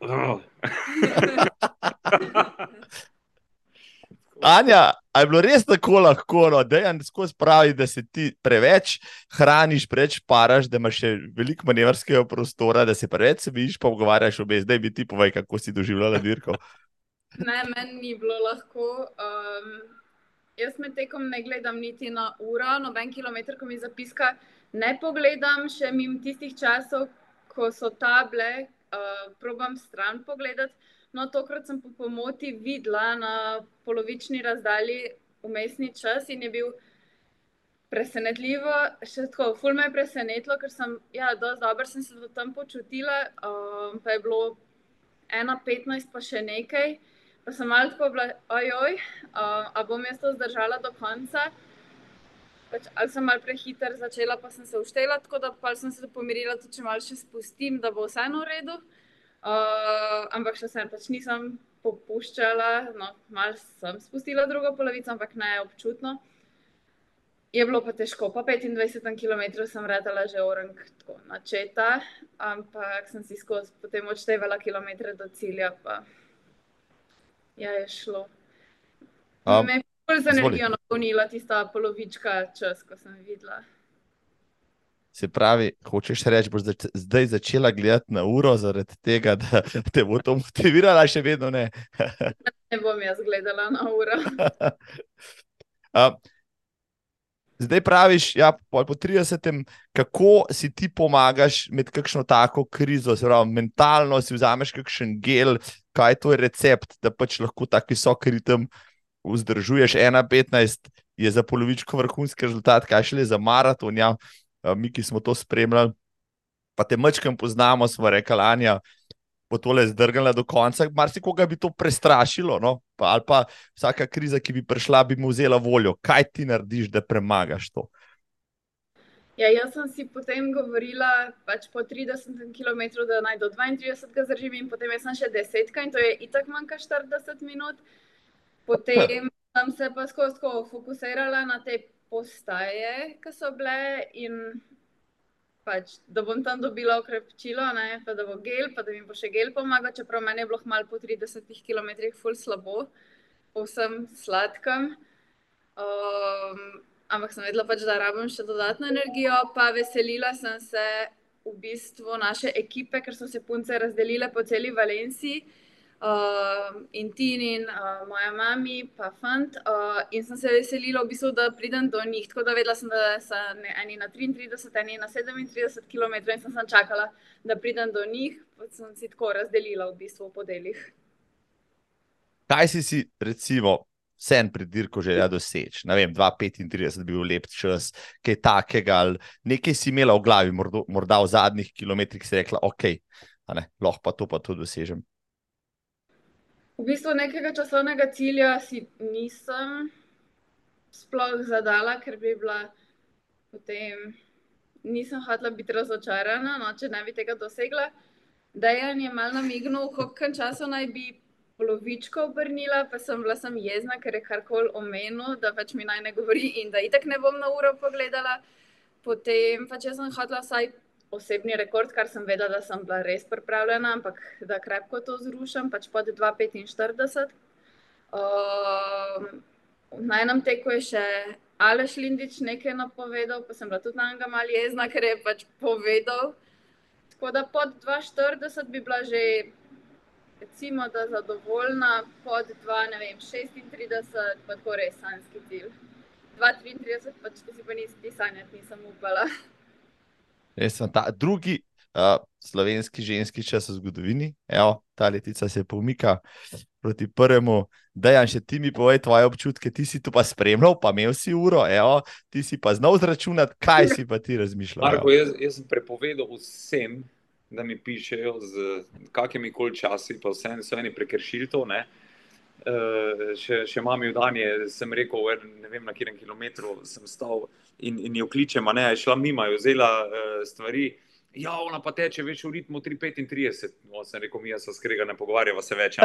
"Oh." *laughs* Anja, je bilo res tako lahko, no, da je skozi pravi, da se ti preveč hraniš, preveč paraš, da imaš še veliko manevrskega prostora, da se preveč sebiš, pa pogovarjaš obe. Zdaj bi ti povej, kako si doživljala dirko. Ne, meni ni bilo lahko. Um, jaz med tekom ne gledam niti na uro, noben kilometr, ko mi zapiska, ne pogledam še mimo tistih časov, ko so table, uh, probam stran pogledati. No, tokrat sem po pomoti videla na polovični razdalji umestni čas in je bil presenetljivo, še tako, ful me je presenetilo, ker sem, ja, dosti dobro sem se tam počutila, um, pa je bilo 1,15 pa še nekaj, pa sem malo tako bila, ojoj, uh, a bom jaz to zdržala do konca. Pač, ali sem malo prehiter začela, pa sem se uštela, tako da pa sem se pomirila, da če malo še spustim, da bo vseeno v redu. Uh, ampak še sem pač nisem popuščala, no, malo sem spustila drugo polovico, ampak ne občutno. Je bilo pa težko, pa 25 km sem radila že orang tako načeta, ampak sem si skozi potem odštevala kilometre do cilja, pa ja, je šlo. Um, Me je bolj z energijo napolnila tista polovička čas, ko sem videla. Se pravi, hočeš reči, da boš zdaj začela gledati na uro, zaradi tega, da te bo to motivirala, še vedno ne. *laughs* ne bom jaz gledala na uro. *laughs* zdaj praviš, ja, po 30. kako si ti pomagaš med kakšno tako krizo, zelo mentalno si vzameš kakšen gel, kaj je to recept, da pač lahko tako visok ritem vzdržuješ. 1,15 je za polovičko vrhunski rezultat, kaj šele za maraton. Ja mi, ki smo to spremljali, pa te mečkam poznamo, smo rekli, Anja, bo tole zdrgala do konca. Marsikoga bi to prestrašilo, no? pa, ali pa vsaka kriza, ki bi prišla, bi mu vzela voljo. Kaj ti narediš, da premagaš to? Ja, jaz sem si potem govorila, pač po 30 km, da naj do 32 zdržim, in potem sem še 10, in to je itak manjka 40 minut. Potem sem se pa skozi fokusirala na te postaje, ki so bile, in pač, da bom tam dobila okrepčilo, ne, pa da bo gel, pa da mi bo še gel pomagal, čeprav meni je bilo malo po 30 km, ful slabo, povsem sladkem. Um, ampak sem vedela, pač, da rabim še dodatno energijo, pa veselila sem se v bistvu naše ekipe, ker so se punce razdelile po celi Valenciji uh, in Tinin, uh, moja mama, pa fant. Uh, in sem se veselila, v bistvu, da pridem do njih. Tako da vedela sem, da so eni na 33, eni na 37 km in sem, sem čakala, da pridem do njih. Pa sem si tako razdelila v bistvu po delih. Kaj si si, recimo, vsem pri dirku želela doseči? Ne vem, 2,35 bi bil lep čas, kaj takega. Nekaj si imela v glavi, morda, morda v zadnjih kilometrih si rekla, ok, ne, lahko pa to pa tudi dosežem. V bistvu nekega časovnega cilja si nisem sploh zadala, ker bi bila potem, nisem hotela biti razočarana, no, če ne bi tega dosegla. Dejan je mal namignil, koliko časa naj bi polovičko obrnila, pa sem bila sem jezna, ker je karkoli omenil, da pač mi naj ne govori in da itek ne bom na uro pogledala. Potem pač jaz sem hotela vsaj osebni rekord, kar sem vedela, da sem bila res pripravljena, ampak da krepko to zrušam, pač pod 2,45. Um, na enem teku je še Aleš Lindič nekaj napovedal, pa sem bila tudi na njega malo jezna, ker je pač povedal. Tako da pod 2,40 bi bila že, recimo, da zadovoljna, pod 2,36, pa tako res sanski cilj. 2,33, pač to si pa nisi sanjati, nisem upala. Jaz sem ta drugi uh, slovenski ženski čas v zgodovini, Evo, ta letica se pomika proti prvemu. Da, Jan, še ti mi povej tvoje občutke, ti si tu pa spremljal, pa imel si uro, evo, ti si pa znal zračunati, kaj si pa ti razmišljal. Marko, jaz, jaz sem prepovedal vsem, da mi pišejo z kakimi koli časi, pa vsem so eni prekršili to. Ne? Uh, še, še mami v Dani, sem rekel, ne vem na katerem kilometru sem stal in, in jo kličem, ne, je šla mimo, je vzela uh, stvari. Ja, ona pa teče več v ritmu 3,35. No, sem rekel, mi smo skrega, ne pogovarjava se več.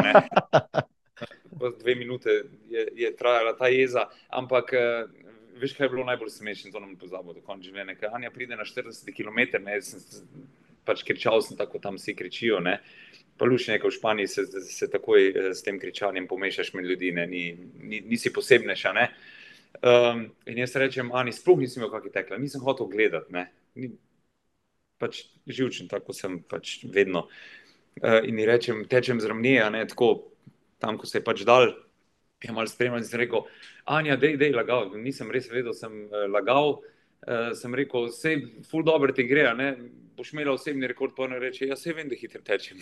*laughs* Dve minute je, je trajala ta jeza, ampak uh, veš, kaj je bilo najbolj smešno, to nam pozabo do konca življenja. Ker Anja pride na 40 km, ne, sem pač kričal, sem tako tam vsi kričijo. Ne. Pa lušne, v Španiji se, se takoj eh, s tem kričanjem pomešaš med ljudi, ni, ni, nisi posebnejša. Um, in jaz rečem, Ani, sploh nisem imel kakšne tekle, nisem hotel gledati. Ni, pač živčen, tako sem pač vedno. Uh, in rečem, tečem z ravnijo, tako tam, ko se je pač dal, je malo spremljal in sem rekel, Anja, dej, dej, lagal. Nisem res vedel, sem uh, lagal. uh, sem rekel, vse je ful dobro ti gre, ne? boš imela osebni rekord, pa ne reče, jaz se vem, da hitro tečem. *laughs*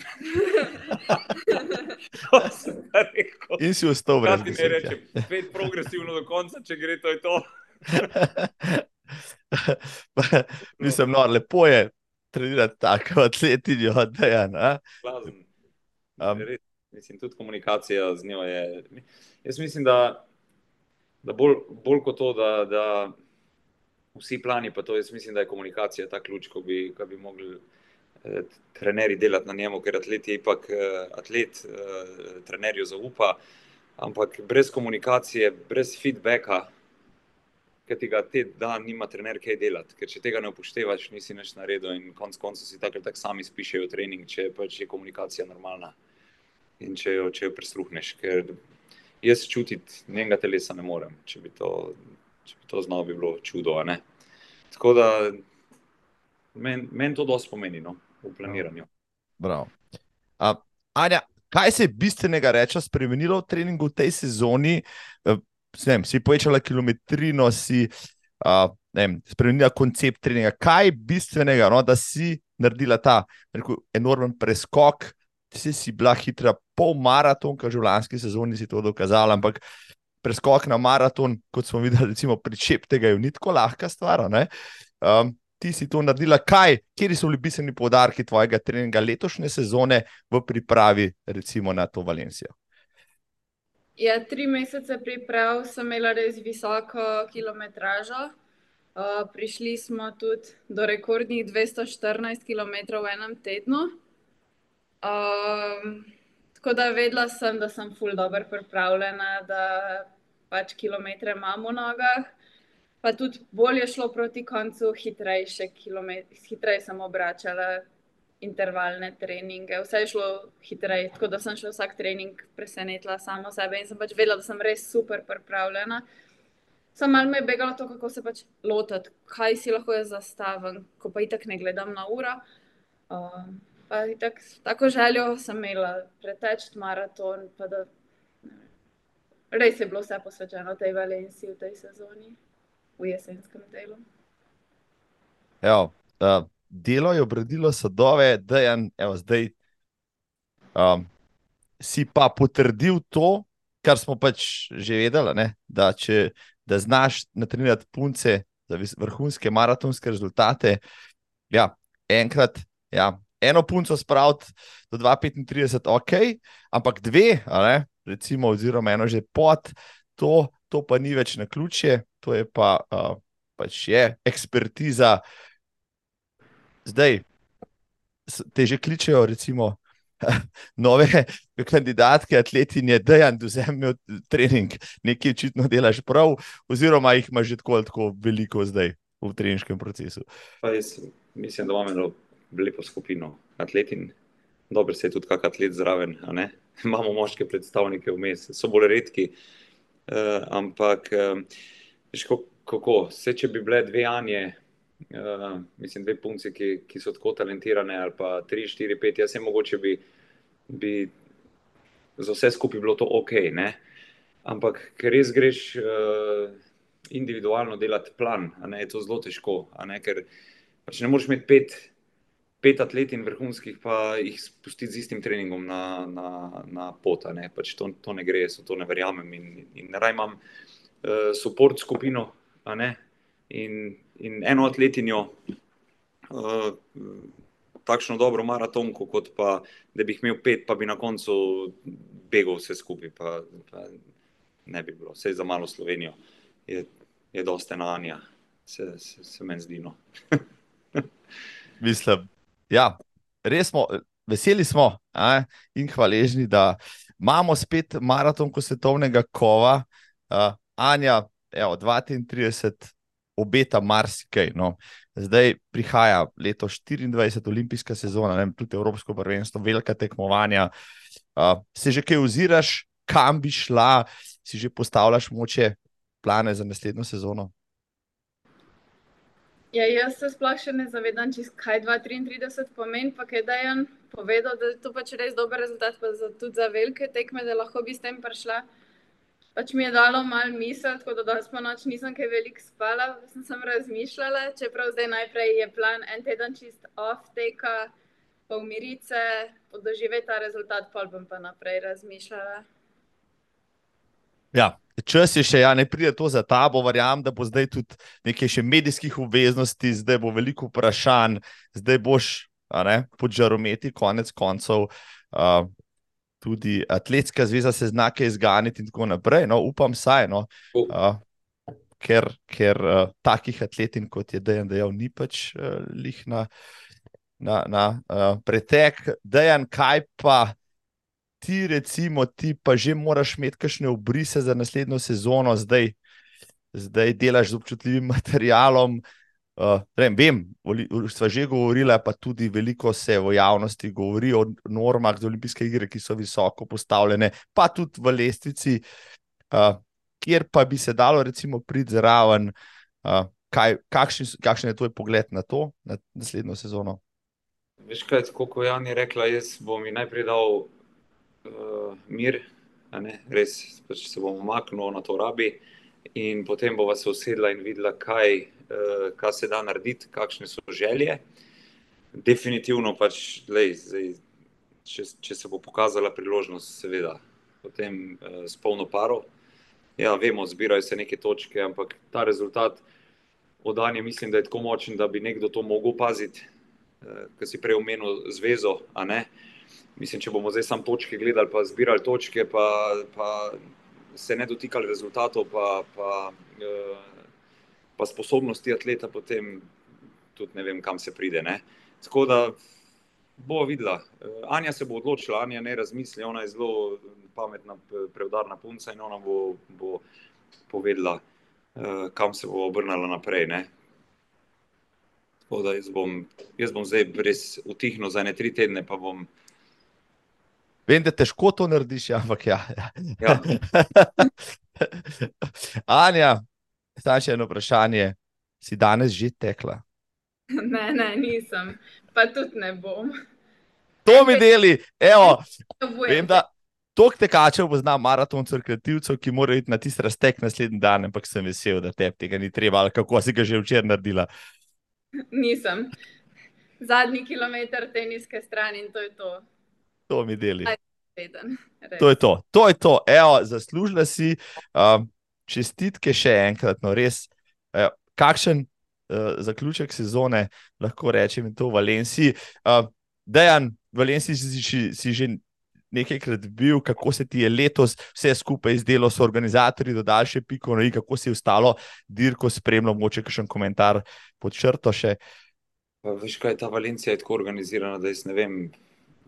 Rekel. In si ostal Kaj brez ti ne rečem, spet progresivno do konca, če gre, to je to. *laughs* Mislim, no, lepo je trenirati tako atletinjo, da je. Ne? Blazen. Um. Res, mislim, tudi komunikacija z njo je. Jaz mislim, da, da bolj, bolj kot to, da, da vsi plani, pa to jaz mislim, da je komunikacija ta ključ, ko bi, ko bi mogli eh, trenerji delati na njemu, ker atlet je ipak eh, atlet, eh, trenerju zaupa, ampak brez komunikacije, brez feedbacka, ki ti ga te dan nima trener kaj delati, ker če tega ne upoštevaš, nisi nič naredil in konc koncev si tako ali tako sami spišejo trening, če pač je komunikacija normalna in če jo, če jo prisluhneš, ker jaz čutiti njenega telesa ne morem, če bi to, če bi to znal, bi bilo čudo. Tako da meni men to dosti pomeni, no, v planiranju. Bravo. A, Anja, kaj se je bistvenega reče spremenilo v treningu v tej sezoni? Ne Vem, si povečala kilometrino, si uh, vem, spremenila koncept treninga. Kaj je bistvenega, no, da si naredila ta rekel, enormen preskok? Si, si bila hitra pol maratonka, v lanski sezoni si to dokazala, ampak preskok na maraton, kot smo videli, recimo pri Čeptega, je ni tako lahka stvar. Um, ti si to naredila, kaj, kje so bili bistveni poudarki tvojega treninga letošnje sezone v pripravi, recimo na to Valencijo? Ja, tri mesece priprav sem imela res visoko kilometražo. Uh, prišli smo tudi do rekordnih 214 km v enem tednu. Um, tako da vedela sem, da sem ful dobro pripravljena, da pač kilometre imam v nogah. Pa tudi bolje je šlo proti koncu, hitrejše kilometre, hitreje sem obračala intervalne treninge, vse je šlo hitreje, tako da sem še vsak trening presenetila samo sebe in sem pač vedela, da sem res super pripravljena. Sam malo me je begalo to, kako se pač lotiti, kaj si lahko jaz zastavim, ko pa itak ne gledam na uro. Um, pa itak, tako željo sem imela preteči maraton, da res je bilo vse posvečeno tej Valenciji v tej sezoni, v jesenskem delu. Evo, uh, delo je obredilo sadove, da je zdaj um, si pa potrdil to, kar smo pač že vedeli, ne? da če da znaš natrenirati punce za vrhunske maratonske rezultate. Ja, enkrat, ja, eno punco spraviti do 2,35, ok, ampak dve, ne, recimo, oziroma eno že pod, to, to pa ni več na ključje, to je pa uh, pač je ekspertiza. Zdaj, te že kličejo, recimo, *laughs* nove kandidatke, atletinje, da je vzemel trening, nekaj očitno delaš prav, oziroma jih imaš že tako tako veliko zdaj v treniškem procesu. Pa jaz mislim, da imamo lepo skupino atletin, dobro se je tudi kak atlet zraven. *laughs* Imamo moške predstavnike vmes, so bolj redki, uh, ampak uh, veš, kako, vse če bi bile dve Anje, uh, mislim, dve punci, ki, ki so tako talentirane, ali pa tri, štiri, pet, jaz se mogoče bi, bi za vse skupaj bilo to ok, ne. Ampak ker res greš uh, individualno delati plan, ne, je to zelo težko, ne, ker pač ne moreš imeti pet, pet atletin vrhunskih, pa jih spustiti z istim treningom na, na, na pot, ne, pač to, to ne gre, jaz to ne verjamem in, in raj imam uh, support skupino, a ne, in, in eno atletinjo, uh, takšno dobro maratonko, kot pa, da bi jih imel pet, pa bi na koncu begal vse skupaj, pa, pa ne bi bilo, vse za malo Slovenijo je, je dosta enanja, se, se, se meni zdi. No. *laughs* Mislim, ja, res smo, veseli smo a, in hvaležni, da imamo spet maratonko svetovnega kova. Uh, Anja, evo, 32, obeta marsikaj. No. Zdaj prihaja leto 24, olimpijska sezona, vem, tudi Evropsko prvenstvo, velika tekmovanja. Uh, se že kaj oziraš, kam bi šla, si že postavljaš moče plane za naslednjo sezono? Ja, jaz se sploh še ne zavedam, čist, kaj 2,33 pomeni, pa kaj da je on povedal, da je to pač res dober rezultat, pa za, tudi za velike tekme, da lahko bi s tem prišla. pač mi je dalo malo misel, tako da danes po noč nisem kaj veliko spala, sem samo razmišljala, čeprav zdaj najprej je plan en teden čist off teka, pa umiriti se, doživeti ta rezultat, pol bom pa naprej razmišljala. Ja, čas je še, ja, ne pride to za tabo, verjamem, da bo zdaj tudi nekaj še medijskih obveznosti, zdaj bo veliko vprašanj, zdaj boš pod žarometi, konec koncev. Uh, tudi atletska zveza se znake izganiti in tako naprej. No, upam, saj. No, uh, ker ker uh, takih atletin, kot je Dejan dejal, ni pač uh, lih na, na, na uh, pretek. Dejan, kaj pa ti, recimo, ti pa že moraš imeti kakšne obrise za naslednjo sezono, zdaj, zdaj delaš z občutljivim *laughs* materialom. Uh, vem, smo že govorili, pa tudi veliko se v javnosti govori o normah za olimpijske igre, ki so visoko postavljene, pa tudi v lestvici, uh, kjer pa bi se dalo, recimo, priti zraven. Uh, kaj, kakšen, kakšen je tvoj pogled na to, na naslednjo sezono? Veš kaj, kot je Jan rekla, jaz bom mi najprej dal uh, mir, res pač se bom umaknil na to rabi, in potem bova se usedla in videla, kaj. Eh, kaj se da narediti, kakšne so želje. Definitivno pač, lej, zdaj, če, če se bo pokazala priložnost, seveda, potem uh, s polno paro. Ja, vemo, zbirajo se neke točke, ampak ta rezultat odanje, mislim, da je tako močen, da bi nekdo to mogel paziti, uh, eh, ker si prej omenil zvezo. Mislim, če bomo zdaj samo točke gledali, pa zbirali točke, pa, pa se ne dotikali rezultatov, pa, pa uh, pa sposobnosti atleta, potem tudi ne vem, kam se pride. Ne? Tako da bo videla. Eh, Anja se bo odločila, Anja ne razmisli, ona je zelo pametna, preudarna punca in ona bo, bo povedala, eh, kam se bo obrnila naprej. Ne? Tako da jaz bom, jaz bom zdaj res utihnil za ne tri tedne, pa bom. Vem, da težko to narediš, ja, ampak ja. ja. *laughs* Anja, Zdaj še eno vprašanje. Si danes že tekla? *laughs* Ne, ne, nisem, pa tudi ne bom. To mi deli, evo. Vem, da toliko tekačev poznam, maratoncev, kreativcev, ki morajo iti na tisti raztek naslednji dan, ampak sem vesel, da te tega ni treba, ali kako si ga že včeraj naredila. Nisem. Zadnji kilometr teniske stran in to je to. To mi deli. To je to, to je to, evo, zaslužila si. Um, čestitke še enkrat, no res, eh, kakšen uh, zaključek sezone lahko rečem to v Valenciji. Uh, Dejan, v Valenciji si, si, si že nekajkrat bil, kako se ti je letos vse skupaj izdelo, so organizatori dodali še piko, no in kako si ostalo dirko spremljalo, moče kakšen komentar pod črto še. Veš, kaj je ta Valencija je tako organizirana, da jaz ne vem.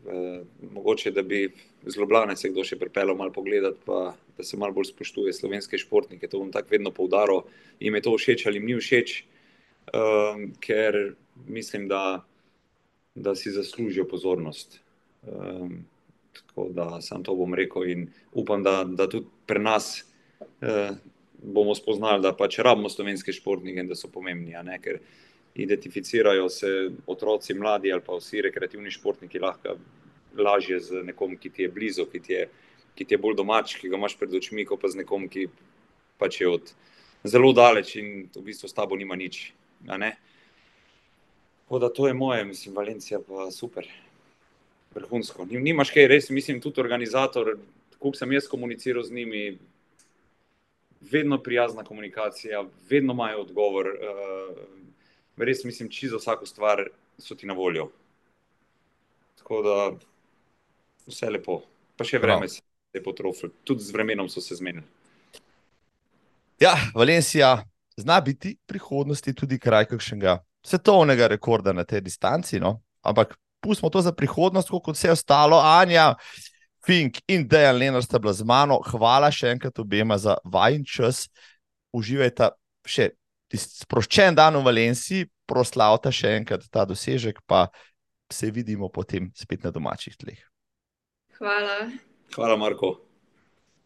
Eh, mogoče da bi z Ljubljana se kdo še pripeljal malo pogledati, pa da se malo bolj spoštuje slovenske športnike. To bom tako vedno poudaril, jim je to všeč ali jim ni všeč, um, ker mislim, da, da si zaslužijo pozornost. Um, tako da sam to bom rekel in upam, da, da tudi pri nas uh, bomo spoznali, da pač rabimo slovenske športnike in da so pomembni. Ker identificirajo se otroci, mladi ali pa vsi rekreativni športniki lahko lažje z nekom, ki ti je blizu, ki ti je, ki ti je bolj domač, ki ga imaš pred očmi, kot pa z nekom, ki pač je od zelo daleč in v bistvu s tabo nima nič. Tako da to je moje, mislim, Valencija pa super, vrhunsko. Nimaš kaj, res mislim, tudi organizator, kako sem jaz komuniciral z njimi. Vedno prijazna komunikacija, vedno imajo odgovor. Uh, res mislim, čisto vsako stvar so ti na voljo. Tako da vse lepo. Pa še vreme no. se je potrofilo, tudi z vremenom so se zmenili. Ja, Valencija zna biti v prihodnosti tudi kraj kakšnega svetovnega rekorda na tej distanci. No? Ampak pustimo to za prihodnost, kot vse ostalo. Anja, Fink in Dejan Lenar sta bila z mano. Hvala še enkrat obema za vajen čas. Uživajte še sproščen dan v Valenciji, proslavite še enkrat ta dosežek, pa se vidimo potem spet na domačih tleh. Hvala. Hvala, Marko.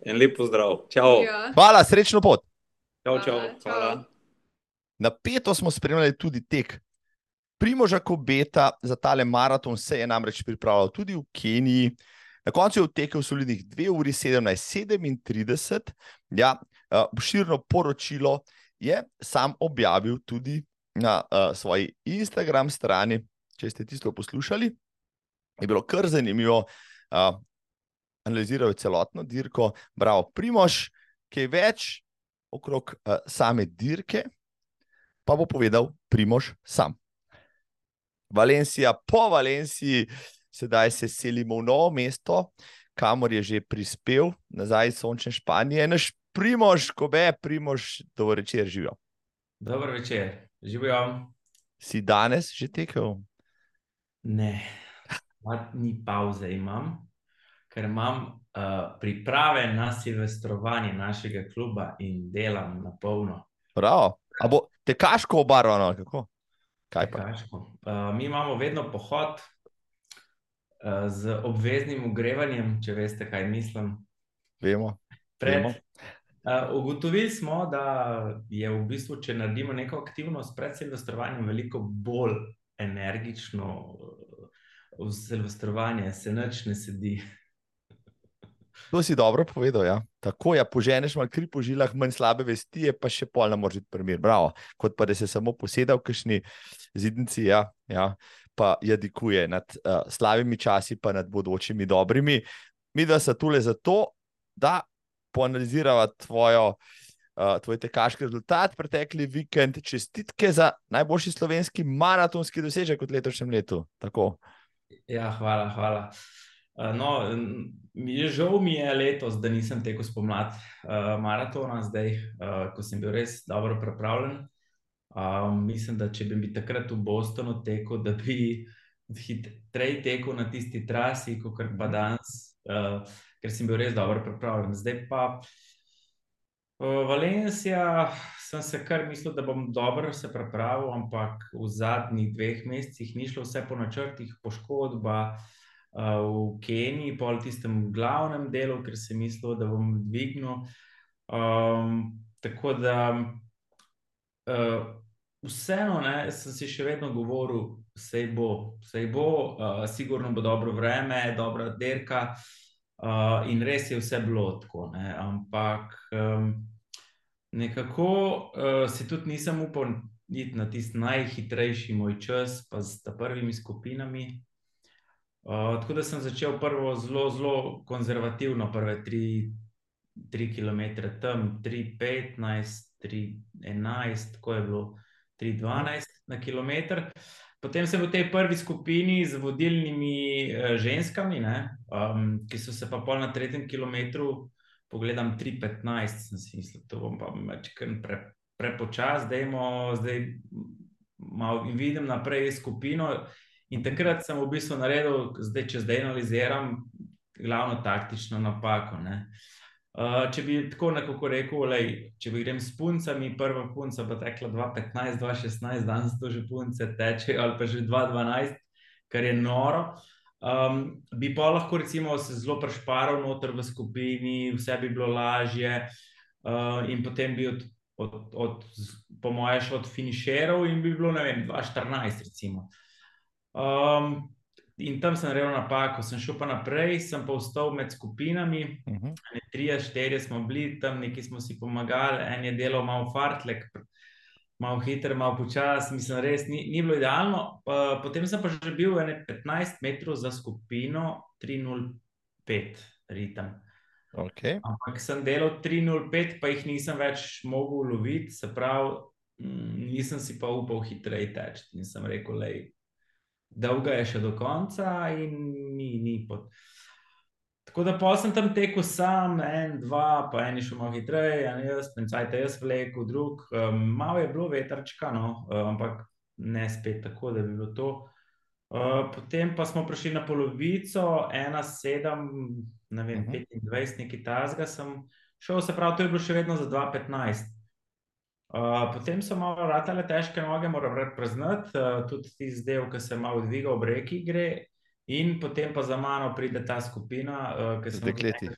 En lep pozdrav. Ja. Hvala, srečno pot. Čau, čau. Hvala. Na peto smo spremljali tudi tek. Primoža Kobeta za tale maraton se je namreč pripravljal tudi v Keniji. Na koncu je vtekel solidnih 2 uri 17:37. Ja, uh, širno poročilo je sam objavil tudi na uh, svoji Instagram strani. Če ste tisto poslušali, je bilo kar zanimivo. Uh, analiziral je celotno dirko, bral Primož, ki je več okrog uh, same dirke, pa bo povedal Primož sam. Valencija, po Valenciji, sedaj se selimo v novo mesto, kamor je že prispel, nazaj iz sončne Španije, naš Primož, ko be, Primož, dobro večer živijo. Dobro večer, živijo. Si danes že tekel? Ne, ni pauze imam, ker imam uh, priprave na silvestrovanje našega kluba in delam na polno. Prav. A bo tekaško obarvano, kako? Tekaško. Uh, mi imamo vedno pohod uh, z obveznim ogrevanjem, če veste, kaj mislim. Vemo. Pred, Vemo. Uh, ugotovili smo, da je v bistvu, če naredimo neko aktivnost pred silvestrovanjem, veliko bolj energično. V silvestrovanje se nič ne sedi. To si dobro povedal. Ja. Tako je, ja, poženeš malo kri po žilah, manj slabe vesti, je pa še polno može biti primer. Bravo. Kot pa da se samo posedal v kakšni zidnici, ja, ja, pa jadikuje nad uh, slabimi časi, pa nad bodočimi dobrimi. Mi da so tule zato, da poanalizirava tvojo. Uh, tvoj tekaški rezultat, pretekli vikend, čestitke za najboljši slovenski maratonski dosežek v letošnjem letu. Tako. Ja, hvala, hvala. No, žal mi je letos, da nisem tekel spomladi uh, maratona, zdaj, uh, ko sem bil res dobro pripravljen. Uh, mislim, da če bi mi takrat v Bostonu tekel, da bi hitreje tekel na tisti trasi, kot pa danes, uh, ker sem bil res dobro pripravljen. Zdaj pa uh, Valencija, sem se kar mislil, da bom dobro se pripravil, ampak v zadnjih dveh mesecih ni šlo vse po načrtih, poškodba v Keniji, pol tistem glavnem delu, ker sem mislil, da bom dvignil. Um, tako da uh, vseeno, ne, sem si še vedno govoril, vse bo, vse bo, uh, sigurno bo dobro vreme, dobra derka. Uh, in res je vse bilo tako. Ne, ampak um, nekako uh, se tudi nisem upal iti na tisti najhitrejši moj čas, pa s prvimi skupinami. Uh, tako da sem začel prvo zelo, zelo konzervativno, prve tri, tri km tam, 3,15, 3,11, tako je bilo 3,12 na km. Potem sem v tej prvi skupini z vodilnimi uh, ženskami, ne, um, ki so se pa pol na tretjem kilometru, pogledam 3,15, sem si mislil, da bom pa večkrat pre, prepočas, da imamo zdaj malo in vidim naprej skupino. In takrat sem v bistvu naredil, zdaj, če zdaj analiziram, glavno taktično napako. Uh, če bi tako nekako rekel, lej, če bi grem s puncami, prva punca bo tekla 2-15, 2-16, danes to že punce tečejo, ali pa že 2-12, kar je noro. Um, bi pa lahko recimo se zelo prešparal noter v skupini, vse bi bilo lažje, uh, in potem bi od, od, od po mojem, šel od finišerov in bi bilo, ne vem, 2-14, recimo. Um, in tam sem naredil napako, sem šel pa naprej, sem pa vstal med skupinami. Uh Mhm. -huh. Tri, štiri smo bili tam, neki smo si pomagali, en je delal malo fartlek, malo hiter, malo počas, mislim, res ni, ni bilo idealno. Pa, potem sem pa že bil 15 metrov za skupino 305 ritem. Okay. Ampak sem delal 305, pa jih nisem več mogel loviti, se pravi, nisem si pa upal hitreje teči. In sem rekel, lej, dolga je še do konca, in ni, ni pot. Tako da sem tam tekel sam, en, dva, pa en je šel malo hitreje, en jaz, pencajte jaz vlekel, drug. Um, malo je bilo vetrčka, no, um, ampak ne spet tako, da bi bilo to. Uh, potem pa smo prišli na polovico, ena, sedem, ne vem, uh -huh. 25, nekaj tazga sem šel, se pravi, to je bilo še vedno za 2,15. Uh, potem so malo ratale težke noge, moram priznati, uh, tudi tisti del, ki se malo dviga ob reki, gre. In potem pa za mano pride ta skupina, uh, ki se lahko reče: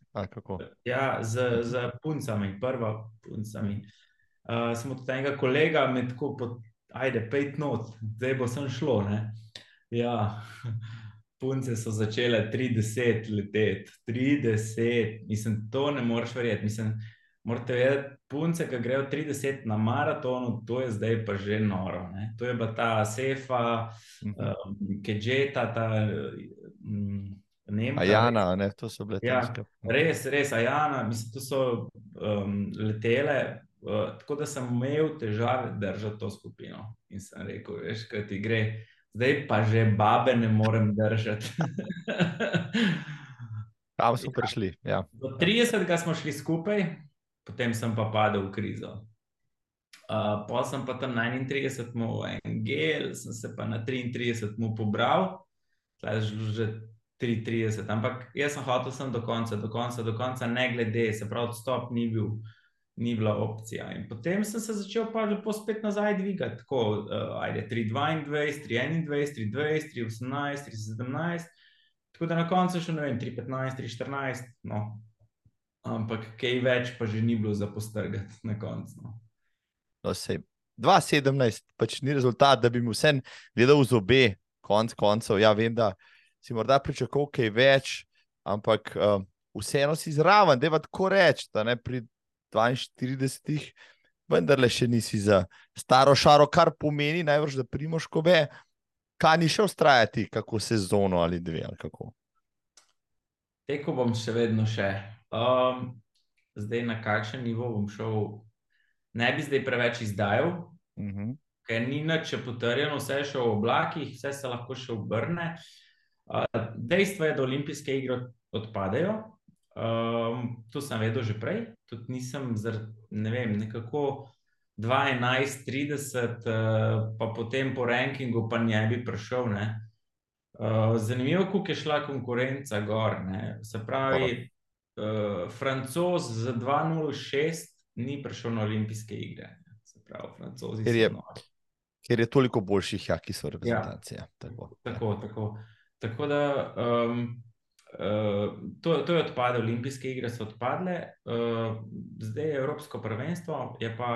Ja, z, z puncami, prva puncami. Uh, smo tudi enega kolega, med tako, pod, ajde, pet not, zdaj bo sem šlo. Ne? Ja, *laughs* punce so začele 30 leteti, 30, mislim, to ne moreš verjeti. Mislim, morate vedeti, punce, ki grejo 30 na maratonu, to je zdaj pa že noro. Ne? To je bila ta Sefa, uh -huh. um, Kedžeta, ta. Um, Nemka, Ajana, ne, to so bile Ja, težke. res, res, Ajana, mislim, to so um, letele. Uh, tako da sem imel težave držati to skupino. In sem rekel, veš, kaj ti gre, zdaj pa že babe ne morem držati. *laughs* Kam smo prišli? Ja. Do 30. smo šli skupaj, potem sem pa padel v krizo. Uh, pa sem pa tam na 31. mu en gel, sem se pa na 33. mu pobral, zdaj že 33. Ampak jaz sem hotel sem do konca, do konca, do konca, ne glede, se pravi, odstop ni bil. Ni bila opcija. In potem sem se začel pa lepo spet nazaj dvigati, tako, uh, ajde, 322, 321, 320, 318, 317. Tako da na koncu še ne vem, 315, 314, no. Ampak kaj več pa že ni bilo za postrgati na koncu. No. No, sej, 2017 pač ni rezultat, da bi mu vse gledal v zobe, konc koncev. Ja, vem, da si morda pričakoval kaj več, ampak uh, vseeno si zraven, da je tako reči, da ne pri 42, vendarle še nisi za staro šaro, kar pomeni najbrž, da primoš kobe. Kaj ni še ustrajati, kako sezono ali dve ali kako. Teko bom še vedno še. Um, zdaj na kakšen nivo bom šel, ne bi zdaj preveč izdajal, Uh -huh. ker ni nič potrjeno, vse je še v oblakih, vse se lahko še obrne. Uh, dejstvo je, da olimpijske igre odpadejo. Um, to sem vedel že prej, tudi nisem, zar, ne vem, nekako 2-11, 30, uh, pa potem po rankingu pa ne bi prišel. Ne. Uh, zanimivo, kako je šla konkurenca gor. Ne. Se pravi, uh, Francoz z 2-0-6 ni prišel na olimpijske igre. Se pravi, Francozi Ker je- so nori. Ker je toliko boljših, ja, ki so reprezentacije. Ja. Tako, Tako, tako. tako da um, uh, to, to je odpadlo, olimpijske igre so odpadle, uh, zdaj je Evropsko prvenstvo, je pa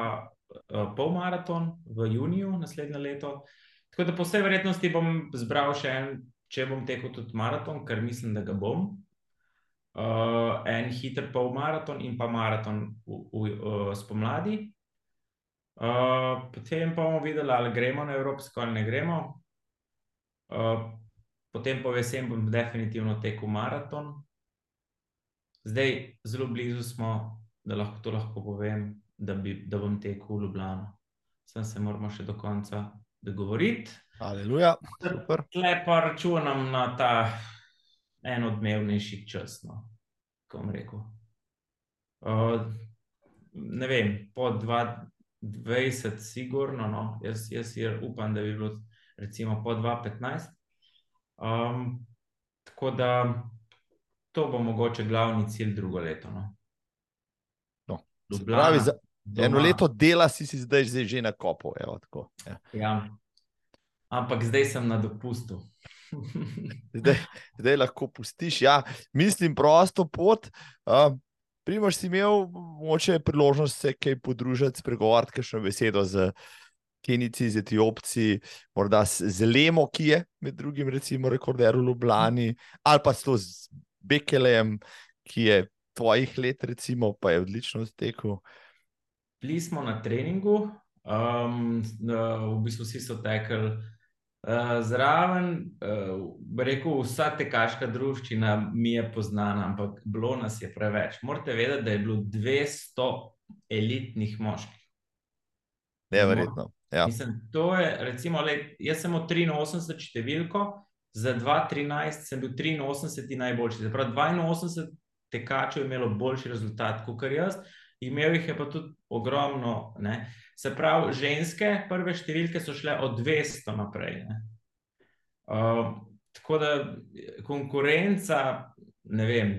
uh, polmaraton v juniju naslednje leto. Tako da po vsej verjetnosti bom zbral še en, če bom tekel tudi maraton, ker mislim, da ga bom. Uh, en hiter polmaraton in pa maraton v, v, uh, spomladi. Uh, potem pa bomo videli, ali gremo na Evropsko ali ne gremo. Uh, potem po jesen bom definitivno tekel maraton. Zdaj, zelo blizu smo, da lahko to lahko povem, da, bi, da bom tekel v Ljubljano. Sem se moramo še do konca dogovoriti. Aleluja. Tle pa računam na ta enodnevnejši čas, no, bom rekel. Uh, ne vem, po 20, sigurno, no, jaz, jaz upam, da bi bilo recimo po 2-15. Um, tako da to bo mogoče glavni cilj drugo leto. No. No, Ljubljana, pravi, za doma. Eno leto dela si, si zdaj že na kopu. Evo, tako, ja. Ja. Ampak zdaj sem na dopustu. Zdaj, zdaj lahko pustiš. Ja, mislim, prosto pot. Uh, Primož si imel moče priložnost se kaj podružiti, spregovoriti kakšno besedo z Kenici, z Etiopci, morda z Lemo, ki je med drugim, recimo, rekorder v Ljubljani, ali pa celo z Bekelejem, ki je tvojih let, recimo, pa je odlično stekel. Bili smo na treningu, um, v bistvu vsi so tekli uh, zraven. Uh, rekel, vsa tekaška družščina mi je poznana, ampak bilo nas je preveč. Morate vedeti, da je bilo 200 elitnih moških. Neverjetno. Ja. Mislim, to je, recimo, let, jaz sem od 83 številko, za 2013 sem bil 83 najboljši. Se pravi, 82 tekačev je imelo boljši rezultat kot jaz, imel jih je pa tudi ogromno. Ne. Se pravi, ženske prve številke so šle od 200 naprej. Ne. Uh, tako da konkurenca, ne vem,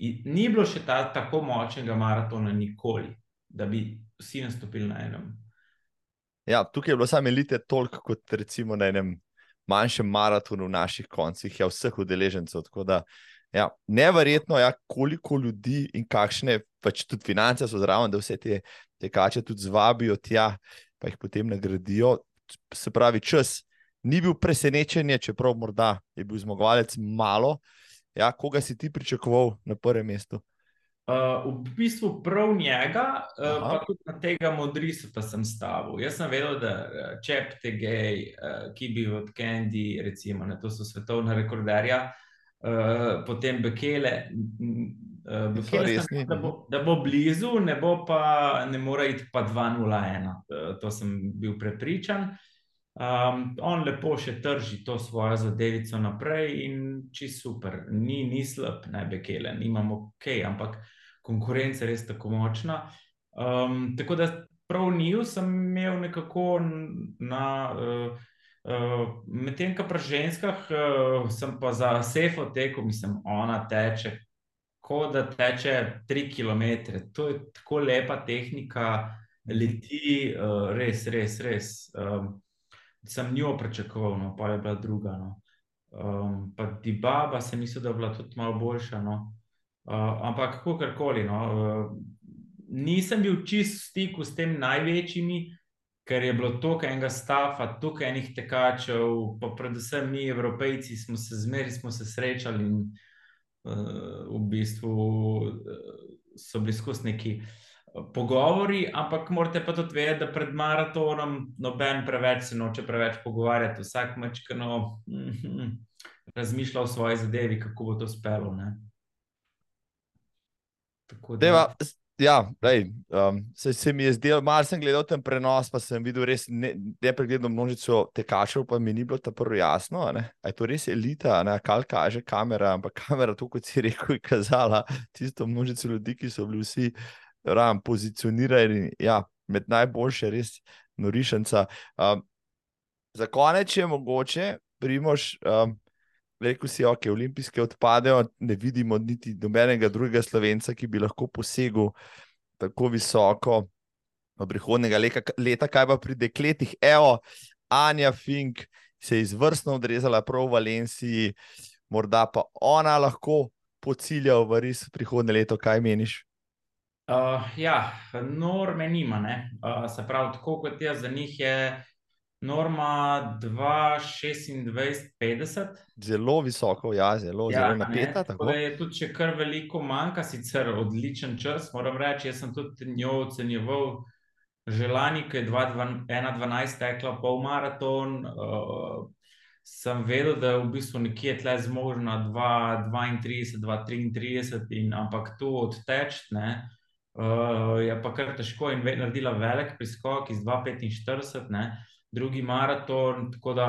ni bilo še ta, tako močnega maratona nikoli, da bi vsi nastopili na enem. Ja, tukaj je bilo samo elite toliko kot recimo na enem manjšem maratonu v naših koncih, ja, vseh udeležencev. Tako da, ja, neverjetno je, ja, koliko ljudi in kakšne pač tudi finance so zraven, da vse te tekače tudi zvabijo tja, pa jih potem nagradijo. Se pravi, čas ni bil presenečenje, čeprav morda je bil zmagovalec malo. Ja, koga si ti pričakoval na prvem mestu? Uh, v bistvu prav njega, uh, pa tudi na tega modrisa sem stavil. Jaz sem vedel, da Čep te gej, uh, ki bi v Kendi, recimo, ne, to so svetovna rekorderja, uh, potem Bekele. Uh, Bekele sem, da, bo, da bo blizu, ne bo pa, ne more iti pa 2-0-1. Uh, to sem bil prepričan. Um, on lepo še drži to svojo zadevico naprej in čisto super. Ni, ni slab, ne Bekele, nimamo ok, ampak konkurenca res tako močna. Um, tako da prav njiju sem imel nekako na. Uh, Uh, Medtem, ko pri ženskah uh, sem pa za sefo tekel, mislim, ona teče, kot da teče 3 km. To je tako lepa tehnika, leti, uh, res, res, res. Um, sem njo pričakoval, no, pa je bila druga. No. Um, pa Dibaba se mi zdi, da je bila tudi malo boljša. No. Uh, ampak kako koli. No, uh, nisem bil čist v stiku s tem največjimi, ker je bilo toliko enega stafa, toliko enih tekačev, pa predvsem mi, evropejci, smo se zmeri smo se srečali in uh, v bistvu uh, so bili skozi neki. Pogovori, ampak morate pa tudi vedeti, da pred maratonom noben preveč se noče preveč pogovarjati, vsak mačkano mm -hmm, razmišlja o svoji zadevi, kako bo to spelo. Da... Deva, ja, lej, um, se, se mi je zdelo, malo sem gledal ten prenos, pa sem videl res nepregledno ne množico tekačev, pa mi ni bilo ta prvo jasno. Je to res elita, ne? kaj kaže kamera, ampak kamera, to kot si rekel, je kazala tisto množico ljudi, ki so bili vsi ram, pozicionirani ja, med najboljše, res norišenca. Um, za konec je mogoče, primoš. Um, rekel si, ok, olimpijske odpadejo, ne vidimo niti nobenega drugega slovenca, ki bi lahko posegel tako visoko v prihodnega leta, leta kaj pa pri dekletih. Evo, Anja Fink se je izvrstno odrezala prav v Valenciji, morda pa ona lahko pocilja v res prihodne leto, kaj meniš? Uh, ja, norme nima. Uh, se pravi, tako kot jaz, za njih je norma 2,26-50. Zelo visoko, ja, zelo, ja, zelo napeta. Tako je tudi, če kar veliko manjka, sicer odličen čas. Moram reči, jaz sem tudi njo ocenjeval. Že lani, ko je 1-12 tekla pol maraton, uh, sem vedel, da je v bistvu nekje tle zmožna 2-32-2-33, ampak to odteč, ne, uh, je pa kar težko in naredila velik priskok iz 2-45 drugi maraton. Tako da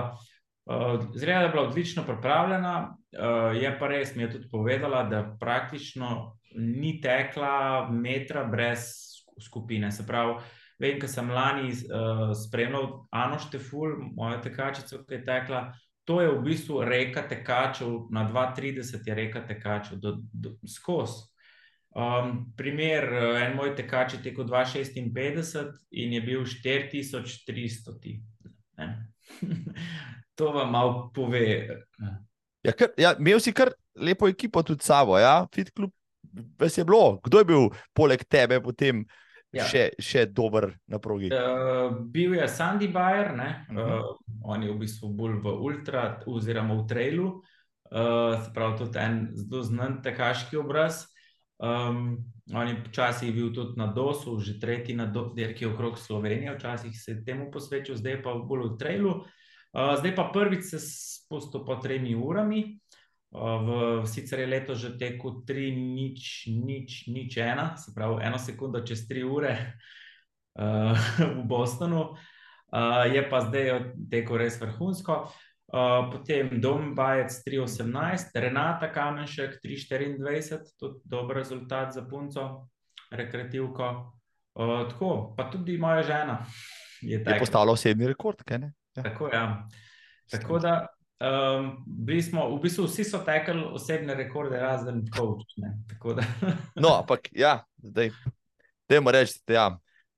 uh, zrela je bila odlično pripravljena, uh, je pa res mi je tudi povedala, da praktično ni tekla metra brez skupine. Se pravi, vem, ker sem lani uh, spremljal Ano Šteful, mojo tekačico, ki je tekla. To je v bistvu reka tekačev, na 2-30 je reka tekačev, do, do, skozi. Um, primer, en moj tekač je tekel 2,56 in je bil 4300. *laughs* to vam malo pove. Ja, kar, ja, imel si kar lepo ekipo tudi sabo, ja? fit klub, ves je bilo. Kdo je bil poleg tebe potem ja. še, še dober na progi? Uh, bil je Sandy Bayer, uh -huh. uh, on je v bistvu bolj v ultra, oziroma v trailu, uh, prav tudi en zelo znan tekaški obraz. Um, on je včasih bil tudi na DOS-u, že tretji na dirki okrog Slovenije, včasih se je temu posvečal, zdaj pa bolj v trailu. Uh, zdaj pa prvič se spustil po tremi urami. Uh, v, sicer je leto že tekel 3, nič, nič, nič, ena, se pravi, eno sekundo čez 3 ure *laughs* uh, v Bostonu, uh, je pa zdaj tekel res vrhunsko. Uh, potem Dom Bajec 318, Renata Kamenšek 324, tudi dober rezultat za punco, rekreativko. Uh, tako, pa tudi moja žena je, je postala osebni rekord. Ja. Tako, ja. tako da um, smo, v bistvu vsi so tekli osebne rekorde, razen coach. no, ampak ja, zdaj, temu reči, da, ja,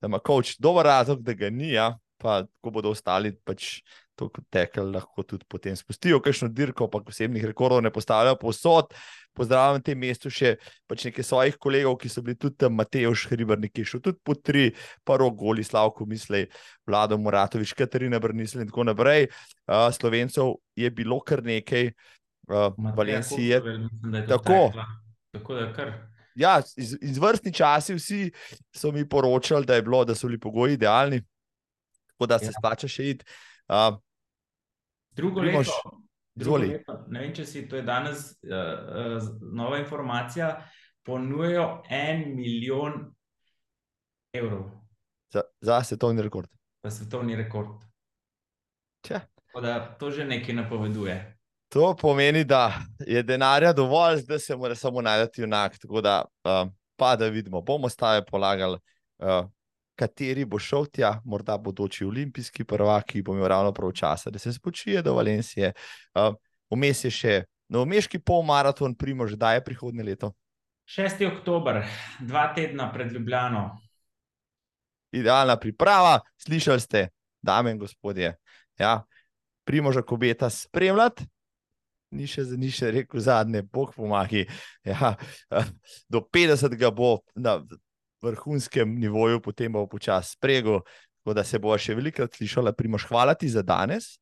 da ima coach dober razlog, da ga ni. Ja. Pa, ko bodo ostali, pač to tekel, lahko tudi potem spustijo, kakšno dirko, pa posebnih rekordov ne postavljajo posod. Pozdravljam na tem mestu še pač nekaj svojih kolegov, ki so bili tudi tam, Mateoš Hriber, ki je šel tudi po tri, pa Rogoli, Slavko, misli, Vlado Moratovič, Katarina Brnisel in tako naprej. Uh, Slovencev je bilo kar nekaj, uh, Valenciji je. Tako. Tako da kar. Ja, iz, izvrstni časi, vsi so mi poročali, da, bilo, da so bili pogoji idealni, tako da se ja. splača še iti. Uh, drugo Primož, leto. Drugo leto. Ne vem, če si to je danes uh, uh, nova informacija. Ponujajo en milijon evrov. Za, za svetovni rekord. Za svetovni rekord. Da, to že nekaj napoveduje. To pomeni, da je denarja dovolj, da se mora samo najti junak. Tako da, uh, pa da vidimo, bomo stave polagali, uh, kateri bo šel tja, morda bodoči olimpijski prvak, ki bo imel ravno prav časa, da se spočije do Valencije. Uh, vmes je še novomeški polmaraton, primo že daje prihodnje leto. 6. oktober, dva tedna pred Ljubljano. Idealna priprava, slišali ste, dame in gospodje. Ja, Primoža Kobeta spremljati, ni še za nič rekel, zadnje, bog pomahi. Ja, *laughs* do 50 ga bo na vrhunskem nivoju, potem bo počasi sprego. Tako da se bo še velikokrat slišala, primoš, hvala ti za danes.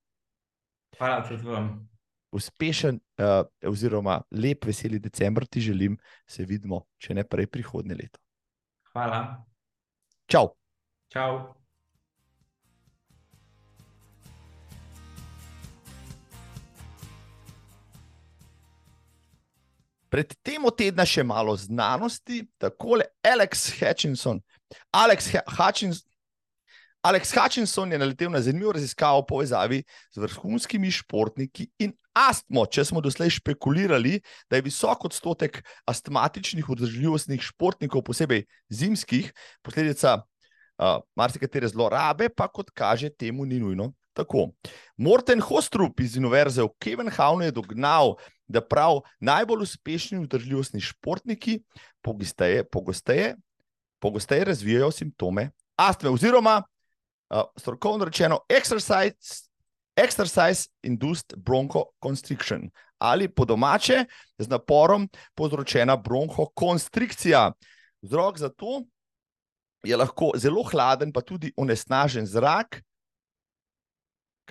Hvala tudi vam. Uspešen, uh, oziroma lep, veseli decembr ti želim, se vidimo, če ne prej prihodnje leto. Hvala. Čau. Čau. Pred tem tedna še malo znanosti, tako je Alex Hutchinson. Alex Hutchinson, Alex Hutchinson je naletel na zanimivo raziskavo v povezavi z vrhunskimi športniki in astmo. Če smo doslej špekulirali, da je visok odstotek astmatičnih vzdržljivostnih športnikov, posebej zimskih, posledica uh, marsikatere zlorabe, pa kot kaže, temu ni nujno. Tako. Morten Hostrup iz Univerze v Kevenhavnu je dognal, da prav najbolj uspešni vzdržljivostni športniki pogosteje, pogosteje, pogosteje razvijajo simptome astme, oziroma uh, strokovno rečeno, exercise, exercise bronchoconstriction ali po domače z naporom povzročena bronhokonstrikcija. Vzrok za to je lahko zelo hladen, pa tudi onesnažen zrak,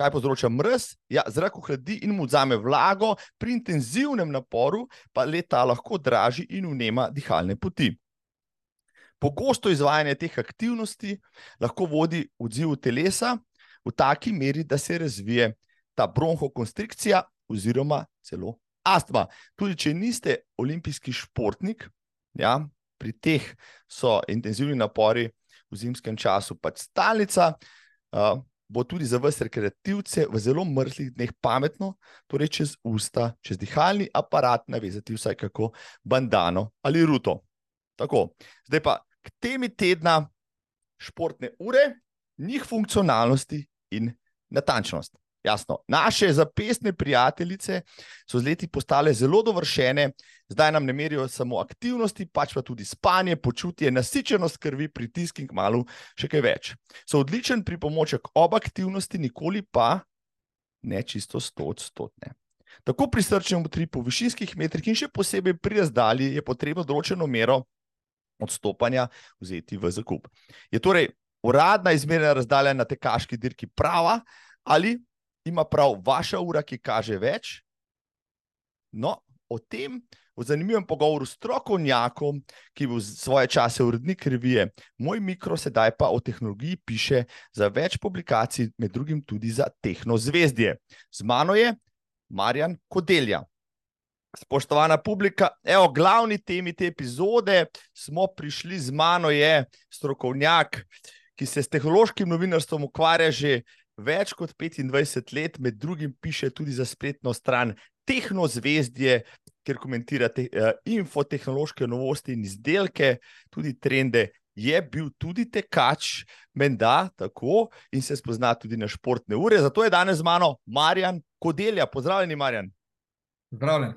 Kaj povzroča mrz? Ja, zrak ohladi in mu vzame vlago, pri intenzivnem naporu pa leta lahko draži in vnema dihalne poti. Pogosto izvajanje teh aktivnosti lahko vodi odziv telesa v taki meri, da se razvije ta bronhokonstrikcija oziroma celo astma. Tudi če niste olimpijski športnik, ja, pri teh so intenzivni napori v zimskem času pač stalnica. Uh, bo tudi za vas rekreativce v zelo mrzlih dneh pametno, torej čez usta, čez dihalni aparat navezati vsaj kako bandano ali ruto. Tako, zdaj pa k temi tedna športne ure, njih funkcionalnosti in natančnost. Jasno, naše zapestne prijateljice so z leti postale zelo dovršene, zdaj nam ne merijo samo aktivnosti, pač pa tudi spanje, počutje, nasičenost krvi, pritisk in kmalo še kaj več. So odličen pripomoček ob aktivnosti, nikoli pa ne čisto stotstotne. Tako pri srčnem utripu, višinskih metrih in še posebej pri razdalji je potrebno določeno mero odstopanja vzeti v zakup. Je torej uradna izmerna razdalja na tekaški dirki prava ali ima prav vaša ura, ki kaže več. No, o tem, v zanimivem pogovoru s strokovnjakom, ki je bil svoje čase urednik revije, moj mikro, sedaj pa o tehnologiji piše za več publikacij, med drugim tudi za Tehnozvezdje. Z mano je Marjan Kodelja. Spoštovana publika, evo, glavni temi te epizode smo prišli z mano, je strokovnjak, ki se s tehnološkim novinarstvom ukvarja že več kot 25 let, med drugim piše tudi za spletno stran Tehnozvezdje, kjer komentirate uh, infotehnološke novosti in izdelke, tudi trende. Je bil tudi tekač, menda tako, in se spozna tudi na športne ure. Zato je danes z mano Marjan Kodelja. Pozdravljeni, Marjan. Pozdravljen.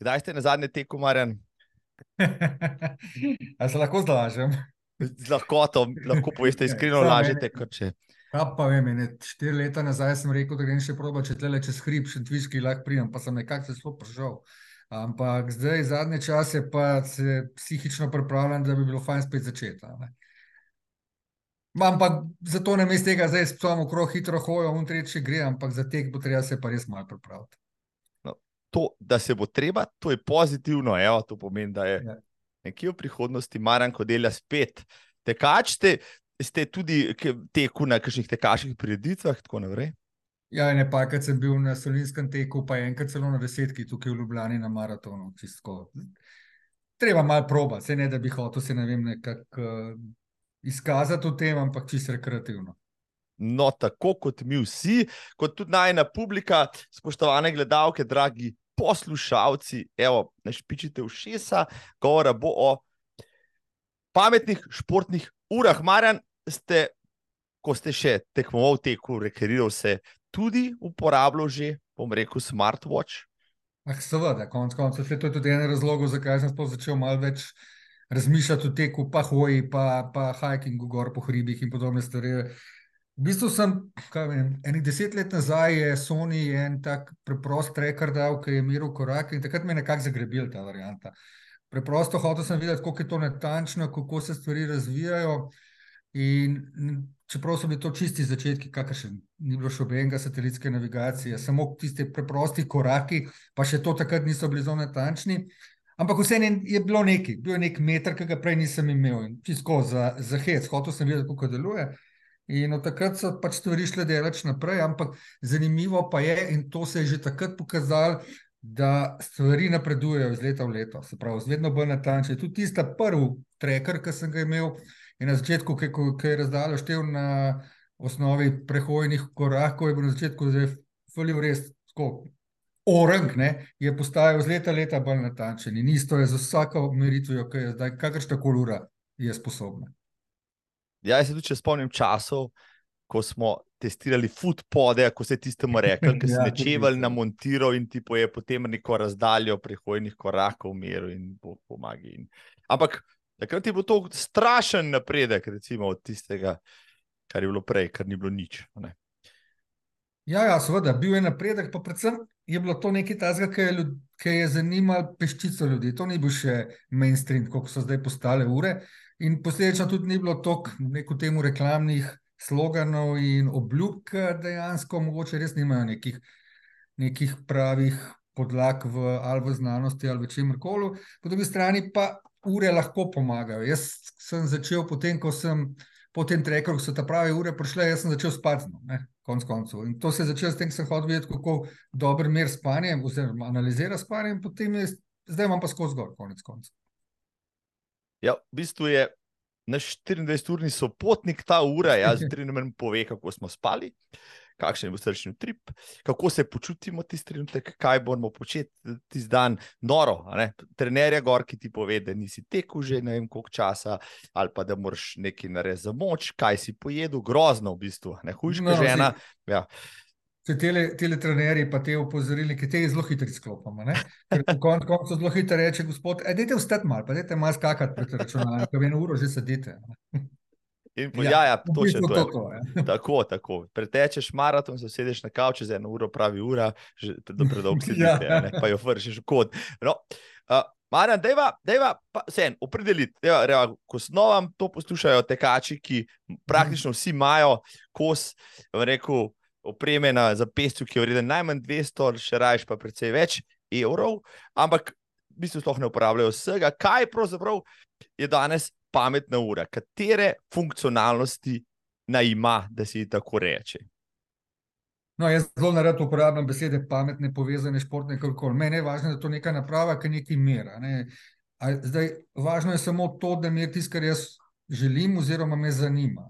Kdaj ste na zadnje teku, Marjan? *laughs* Ali se lahko zlažem? Z lahkoto, lahko poveste, iskreno lažete. Ja, pa vem, ne, štiri leta nazaj sem rekel, da grem še proba, če tle čez hrib, še tviški lahko pridem, pa sem nekako se zelo prižal. Ampak zdaj, zadnje čase, pa se psihično pripravljam, da bi bilo fajn spet začeti. Ampak zato ne mislim tega, da zdaj samo okrog hitro hojo, un tretji gre, ampak za tek bo treba se pa res malo pripraviti. No, to, da se bo treba, to je pozitivno, evo, to pomeni, da je ja. nekje v prihodnosti maran, ko dela spet. Tekačite, ste tudi teku na kakšnih tekaških prireditvah, tako naprej. Ja, ne pa, kad sem bil na solinskem teku, pa enkrat celo na desetki tukaj v Ljubljani na maratonu. Čisto. Treba malo proba, se ne da bi hotel se ne vem nekako uh, izkazati v tem, ampak čisto rekreativno. No, tako kot mi vsi, kot tudi najna publika, spoštovane gledalke, dragi poslušalci, evo, ne špičite v šesa, govora bo o pametnih športnih urah. Marjan, ste, ko ste še tekmoval v teku, rekreirali se, tudi uporabljal že, bom rekel, smartwatch? Ah, seveda, konec koncev, to je tudi en razlog, zakaj sem začel malo več razmišljati o teku, pa hoji, pa, pa hikingu gor po hribih in podobne stvari. V bistvu sem, kaj vem, enih deset let nazaj je Sony en tak preprost tracker dal, ki je meril korak in takrat me je nekako zagrebil ta varianta. Preprosto hotel sem videti, kako je to natančno, kako se stvari razvijajo. In čeprav so bili to čisti začetki, kakršen ni bilo še obenega satelitske navigacije, samo tiste preprosti koraki, pa še to takrat niso bili zelo natančni. Ampak vseeno je bilo nekaj, bil je nek meter, ki ga prej nisem imel in čisto za, za hec, hotel sem videti, kako deluje. In od takrat so pač stvari šle delati naprej, ampak zanimivo pa je, in to se je že takrat pokazalo, da stvari napredujejo iz leta v leto, se pravi, vedno bolj natančne. Tudi tista prvi tracker, ki sem ga imel, In na začetku, ki je razdaljo štev na osnovi prehojnih korakov, je bil na začetku zelo fulil res skok. Orang ne, je postajal z leta leta bolj natančen in isto je z vsako meritvijo, ki je zdaj kakršna koli ura je sposobna. Ja, jaz se tudi spomnim časov, ko smo testirali footpode, ko se tistemu rekli, ki *laughs* si ja, nečeval na montiral in ti poje potem neko razdaljo prehojnih korakov v miru in pomaga. Ampak Takrat je bil to strašen napredek, recimo od tistega, kar je bilo prej, kar ni bilo nič. Ne? Ja, ja, seveda, bil je napredek, pa predvsem je bilo to nekaj tazga, ki je, ki je zanimalo peščico ljudi. To ni bil še mainstream, kot so zdaj postale ure. In posledično tudi ni bilo toliko temu reklamnih sloganov in obljub, ki dejansko mogoče res nimajo nekih, nekih pravih podlag v ali v znanosti ali v čemer koli. Po drugi strani pa ure lahko pomagajo. Jaz sem začel potem, ko sem po tem treku, ko so ta pravi ure prišle, jaz sem začel spati. Konc koncev. In to se je začelo s tem, da sem hodil videti, kako dobro mer spanje, oziroma analizira spanje, in potem je, zdaj imam pa skozi gor, konec koncev. Ja, v bistvu je naš 24-urni sopotnik ta ura, jaz tri nam pove, kako smo spali. Kakšen je bil srčni trip, kako se počutimo tisti trenutek, kaj bomo početi tisti dan, noro. Trener je gor, ki ti pove, da nisi tekel že ne vem koliko časa, ali pa da moraš nekaj narediti za moč, kaj si pojedel, grozno v bistvu, ne hujš, kot no, žena. Ja. Tele, tele trenerji pa te upozorili, ki te zelo hitro sklopimo. Ker na koncu kon zelo hitro reče, gospod, edite vstati malo, pa dajte malo skakati pred računalnikom, eno uro že sedite. In po, ja, ja, ja točno to. to, to ja. *laughs* Tako, tako. Pretečeš maraton, se sediš na kavču za eno uro, pravi ura, že predolgo *laughs* si ja. ne, pa jo vršiš v kod. No, uh, Marjan, dejva, dejva, pa se en, opredeliti, dejva, dejva, ko snovam to poslušajo tekači, ki praktično vsi imajo kos, rekel, opreme na zapestju, ki je vreden najmanj 200, še rajš pa precej več evrov, ampak v bistvu sploh ne uporabljajo vsega. Kaj pravzaprav je danes pametna ura, katere funkcionalnosti naj ima, da si tako reče. No, jaz zelo rad uporabljam besede pametne, povezane športne, kako meni je važno, da je to neka naprava, ki nekaj mera. Ne. Zdaj, važno je samo to, da mi je tisto, kar jaz želim, oziroma me zanima.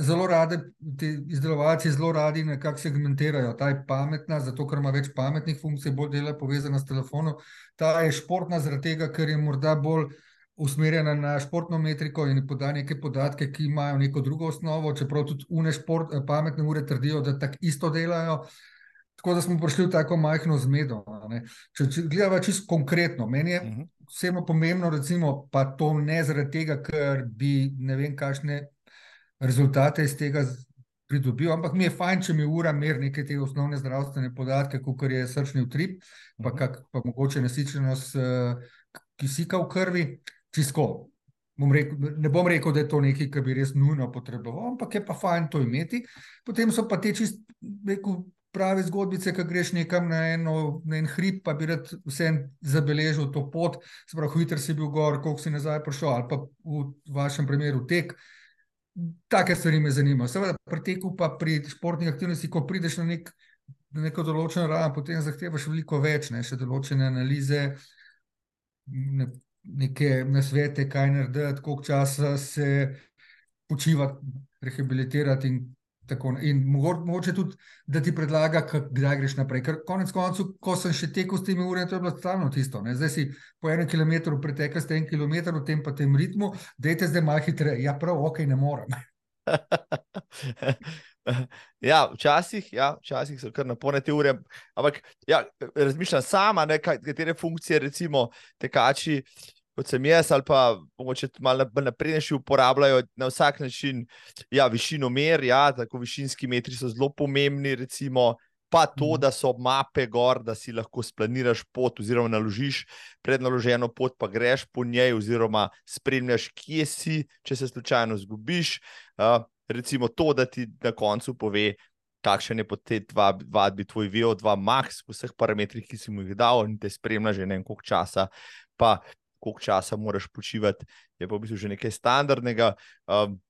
Zelo radi, ti izdelovalci zelo radi nekako segmentirajo. Ta je pametna, zato ker ima več pametnih funkcij, bolj dela povezana s telefonom. Ta je športna, zaradi tega, ker je morda bolj usmerjena na športno metriko in poda neke podatke, ki imajo neko drugo osnovo, čeprav tudi une šport, eh, pametne ure trdijo, da tako isto delajo. Tako da smo prišli v tako majhno zmedo. Če, če gledamo čisto konkretno, meni je mhm. vseeno pomembno, recimo, pa to ne zaradi tega, ker bi ne vem, kakšne rezultate iz tega pridobil, ampak mi je fajn, če mi ura meri neke te osnovne zdravstvene podatke, kot je srčni utrip, pa, Mhm. kak, pa mogoče nasičenost uh, kisika v krvi, čisto. Bom rekel, ne bom rekel, da je to nekaj, kar bi res nujno potreboval, ampak je pa fajn to imeti. Potem so pa te čist, rekel, prave zgodbice, ki greš nekam na, eno, na en hrib, pa bi rad vsem zabeležil to pot, pravi, hitro si bil gor, koliko si nazaj prišel, ali pa v vašem primeru tek. Take stvari me zanimajo. Seveda, pri teku, pa pri športnih aktivnostih, ko prideš na, nek, na neko določeno raven, potem zahtevaš veliko več, ne, še določene analize, ne, neke nasvete, kaj narediti, koliko časa se počivati, rehabilitirati. In, tako, in mogoče, tudi, da ti predlaga, kdaj greš naprej. Ker konec koncev, ko sem še tekel s temi urami, to je bilo stalno tisto. Ne. Zdaj si po enem kilometru pretekel, ste en kilometr v tem pa tem ritmu, dajte zdaj malo hitreje. Ja, prav, ok, ne morem. *laughs* ja, včasih, ja, včasih so kar naporne te ure, ampak ja, razmišljam sama, ne, katere funkcije, recimo, tekači, kot sem jaz, ali pa mogoče malo naprednejši uporabljajo na vsak način. Ja, višino mer, ja, tako višinski metri so zelo pomembni, recimo. Pa to, da so mape gor, da si lahko splaniraš pot, oziroma naložiš prednaloženo pot, pa greš po njej, oziroma spremljaš, kje si, če se slučajno zgubiš. Uh, recimo to, da ti na koncu pove, kakšen je po tej vadbi tvoj VO2 max, v vseh parametrih, ki si mu jih dal, in te spremlja že ne vem koliko časa. Pa koliko časa moraš počivati, je pa v bistvu že nekaj standardnega. Um,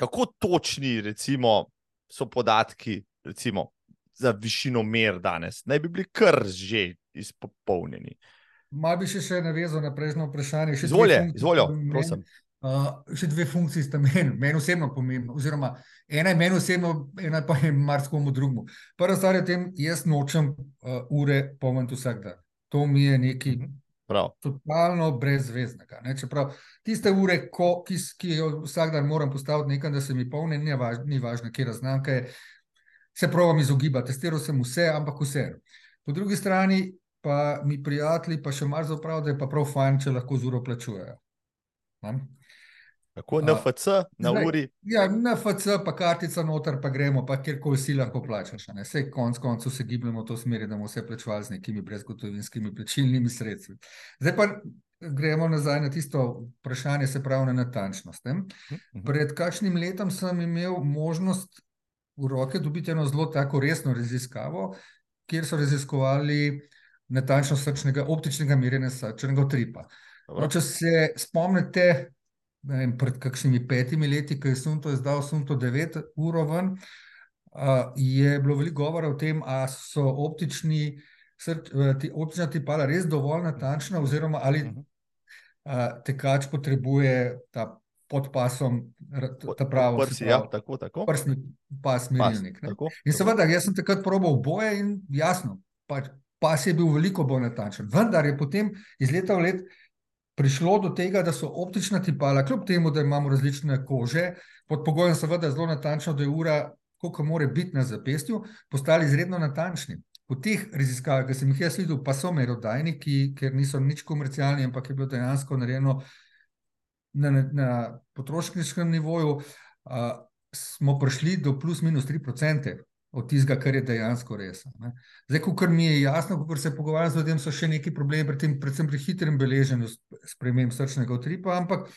kako točni, recimo, so podatki, recimo, za višino mer danes? Naj bi bili kar že izpopolnjeni. Malo bi še, še navezal na prejšnjo vprašanje. Izvolje, izvoljo, prosim. Uh, še dve funkciji sta meni, meni osebno pomembna. Oziroma, ena je meni osebno, ena pa je marsikomu drugemu. Prva stvar je v tem, jaz nočem uh, ure pomniti vsak dan. To mi je nekaj Prav. totalno brezvezdnega. Ne? Čeprav tiste ure, ko, ki, ki jo vsak dan moram postaviti nekam, da se mi polne, ni, važ, ni važno, kje raznamka je. Se pravim izogibati, testiral sem vse, ampak vseeno. Po drugi strani pa mi prijatelji, pa še mar zaprav, da je pa prav fajn, če lahko z uro plačujejo. Tako NFC na Zdaj, uri. Ja, NFC, pa kartica noter, pa gremo, pa kjerkoli si lahko plačaš. Vse konc koncev se gibljemo v to smer, da bomo vse plačevali z nekimi brezgotovinskimi plačilnimi sredstvi. Zdaj pa gremo nazaj na tisto vprašanje, se pravi na natančnost. Ne? Pred kakšnim letom sem imel možnost v roke dobiti eno zelo tako resno raziskavo, kjer so raziskovali natančnost srčnega, optičnega merjenja srčnega utripa. No, če se spomnite, vem, pred kakšnimi petimi leti, ko je Sunto izdal Sunto 9 uro ven, uh, je bilo veliko govora o tem, ali so optični, srč, ti, optična tipala res dovolj natančna, oziroma ali uh, tekač potrebuje ta pod pasom, ta pravo, prsi, ja, tako, tako. prsni pas merilnik. Pas, tako, in seveda, jaz sem takrat probal boje in jasno, pač, pas je bil veliko bolj natančen. Vendar je potem iz leta v let prišlo do tega, da so optična tipala, kljub temu, da imamo različne kože, pod pogojem seveda zelo natančno, da je ura, koliko more biti na zapestju, postali izredno natančni. V teh raziskavah, ki sem jih jaz videl, pa so merodajniki, ker niso nič komercialni, ampak je bilo dejansko narejeno na, na, na potrošniškem nivoju, a, smo prišli do plus minus 3% od tistega, kar je dejansko res. Ne. Zdaj, ko mi je jasno, ko se pogovarjam z ljudem, so še neki problemi, pri tem, predvsem pri hitrem beleženju sprememb srčnega utripa, ampak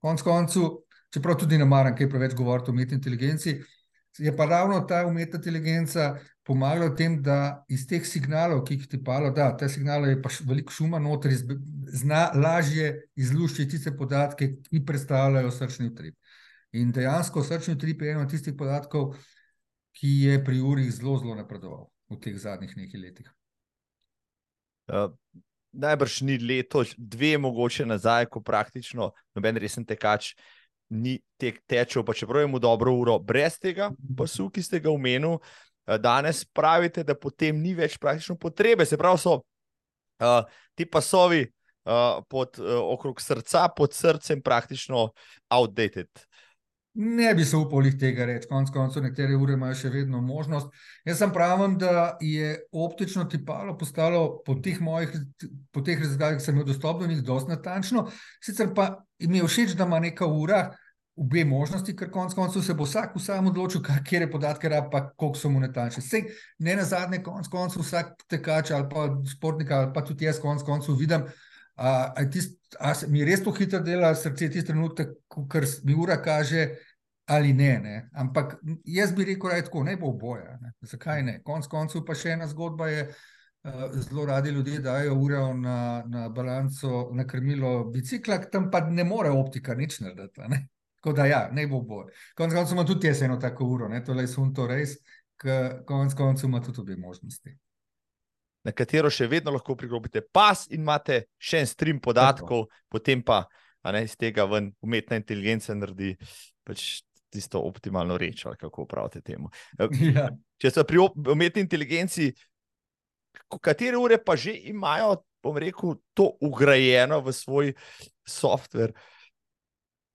konc koncu, čeprav tudi ne maram kaj preveč govoriti o umetni inteligenci, je pa ravno ta umetna inteligenca pomagala v tem, da iz teh signalov, ki jih tipalo, da te signale je pa veliko šuma noter, zna lažje izluščiti tiste podatke, ki predstavljajo srčni utrip. In dejansko srčni utrip je eno od tistih podatkov, ki je pri urih zelo, zelo napredoval v teh zadnjih nekaj letih. Uh, najbrž ni leto, dve mogoče nazaj, ko praktično noben resen tekač ni tek tečel, pa čeprav je mu dobro uro, brez tega pasu, ki ste ga omenili. Danes pravite, da potem ni več praktično potrebe, se pravi, so uh, ti pasovi uh, pod, uh, okrog srca, pod srcem praktično outdated. Ne bi se upal jih tega reči, konec koncev, nekatere ure imajo še vedno možnost. Jaz sem pravim, da je optično tipalo postalo po teh mojih, po teh raziskavah, ki sem imel dostop do njih, dosti natančno. Sicer pa mi je všeč, da ima neka ura obe možnosti, ker konec koncev se bo vsak sam odločil, kje je podatke, pa koliko so mu natančni. Vse ne na zadnje, konec koncev vsak tekač ali pa športnik ali pa tudi jaz konec koncev vidim. A, a, tist, a mi res to hitro dela srce, tisti trenutek, ko mi ura kaže, ali ne, ne. Ampak jaz bi rekel, da je tako, ne bo boja. Ne. Zakaj ne? Konec koncev pa še ena zgodba je. Zelo radi ljudje dajo ure na, na balanco, na krmilo bicikla, tam pa ne more optika nič narediti. Ne? Tako da, ja, ne bo bolj. Konec koncev ima tudi jaz eno tako uro, ne? to je sunto res, konec koncev ima tudi obe možnosti. Na katero še vedno lahko priklopite pas in imate še en stream podatkov, tako. potem pa ne, iz tega ven umetna inteligenca naredi pač tisto optimalno reč, ali kako pravite temu. *laughs* Ja. Če so pri umetni inteligenci katere ure pa že imajo, bom rekel, to ugrajeno v svoj softver.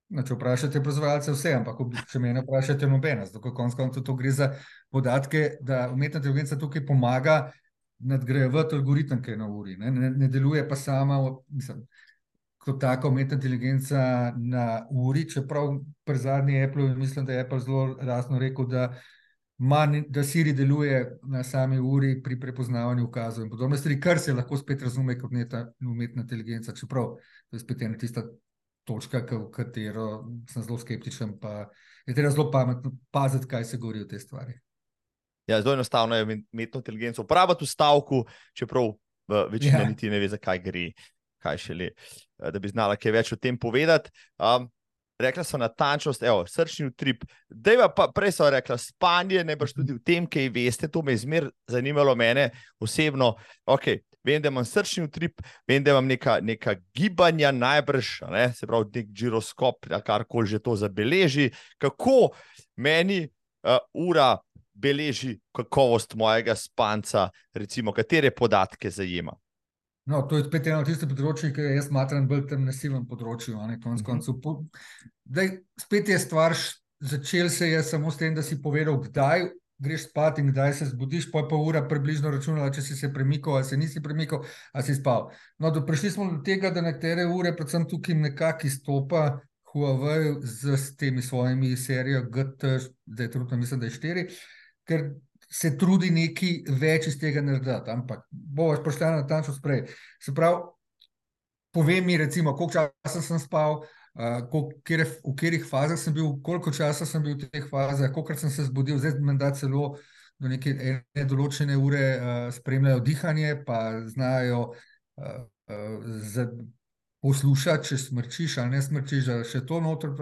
No, če vprašate proizvajalce, vse, ampak če me ne vprašate, nobena. Zato, konc koncev, to gre za podatke, da umetna inteligenca tukaj pomaga nadgrajevati algoritem, ki je na uri. Ne, ne, ne deluje pa sama, mislim, kot taka umetna inteligenca na uri, čeprav pri zadnji Apple, mislim, da je Apple zelo jasno rekel, da manj, da Siri deluje na sami uri pri prepoznavanju ukazov in podobne stvari, kar se lahko spet razume kot neta umetna inteligenca, čeprav to je spet ena tista točka, v katero sem zelo skeptičen, pa je treba zelo pametno paziti, kaj se govori o tej stvari. Ja, zelo enostavno je umetno inteligenco uporabljati v stavku, čeprav večina ja. niti ne ve, zakaj gre, kaj šele, da bi znala kaj več o tem povedati. Um, rekla so natančnost, evo, srčni utrip. Dejva pa prej so rekla spanje, ne boš tudi v tem, kaj veste, to me je zmer zanimalo mene osebno. Ok, vem, da imam srčni utrip, vem, da imam neka, neka gibanja najbrž, ne? se pravi nek giroskop, karkoli že to zabeleži. Kako meni uh, ura beleži kakovost mojega spanca, recimo, katere podatke zajema? No, to je spet eno od tistih področji, ki jaz smatram bolj tem nasivnem področju. Konc uh -huh. Daj, spet je stvar, začel se je samo s tem, da si povedal, kdaj greš spat in kdaj se zbudiš, pa je pa ura približno računala, če si se premikal ali se nisi premikal, ali si spal. No, do, prišli smo do tega, da nekatere ure, predvsem tukaj nekako izstopa Huawei z, z temi svojimi serijo GT, zdaj je trudno, mislim, da je štiri, ker se trudi nekaj več iz tega narediti, ampak bo več pošteno, da tam še sprej. Se pravi, povem mi, recimo, koliko časa sem spal, uh, kjer, v katerih fazah sem bil, koliko časa sem bil v teh fazah, koliko sem se zbudil, zdaj me da celo do neke ene določene ure uh, spremljajo dihanje, pa znajo. Uh, uh, poslušati, če smrčiš ali ne smrčiš, da še to noter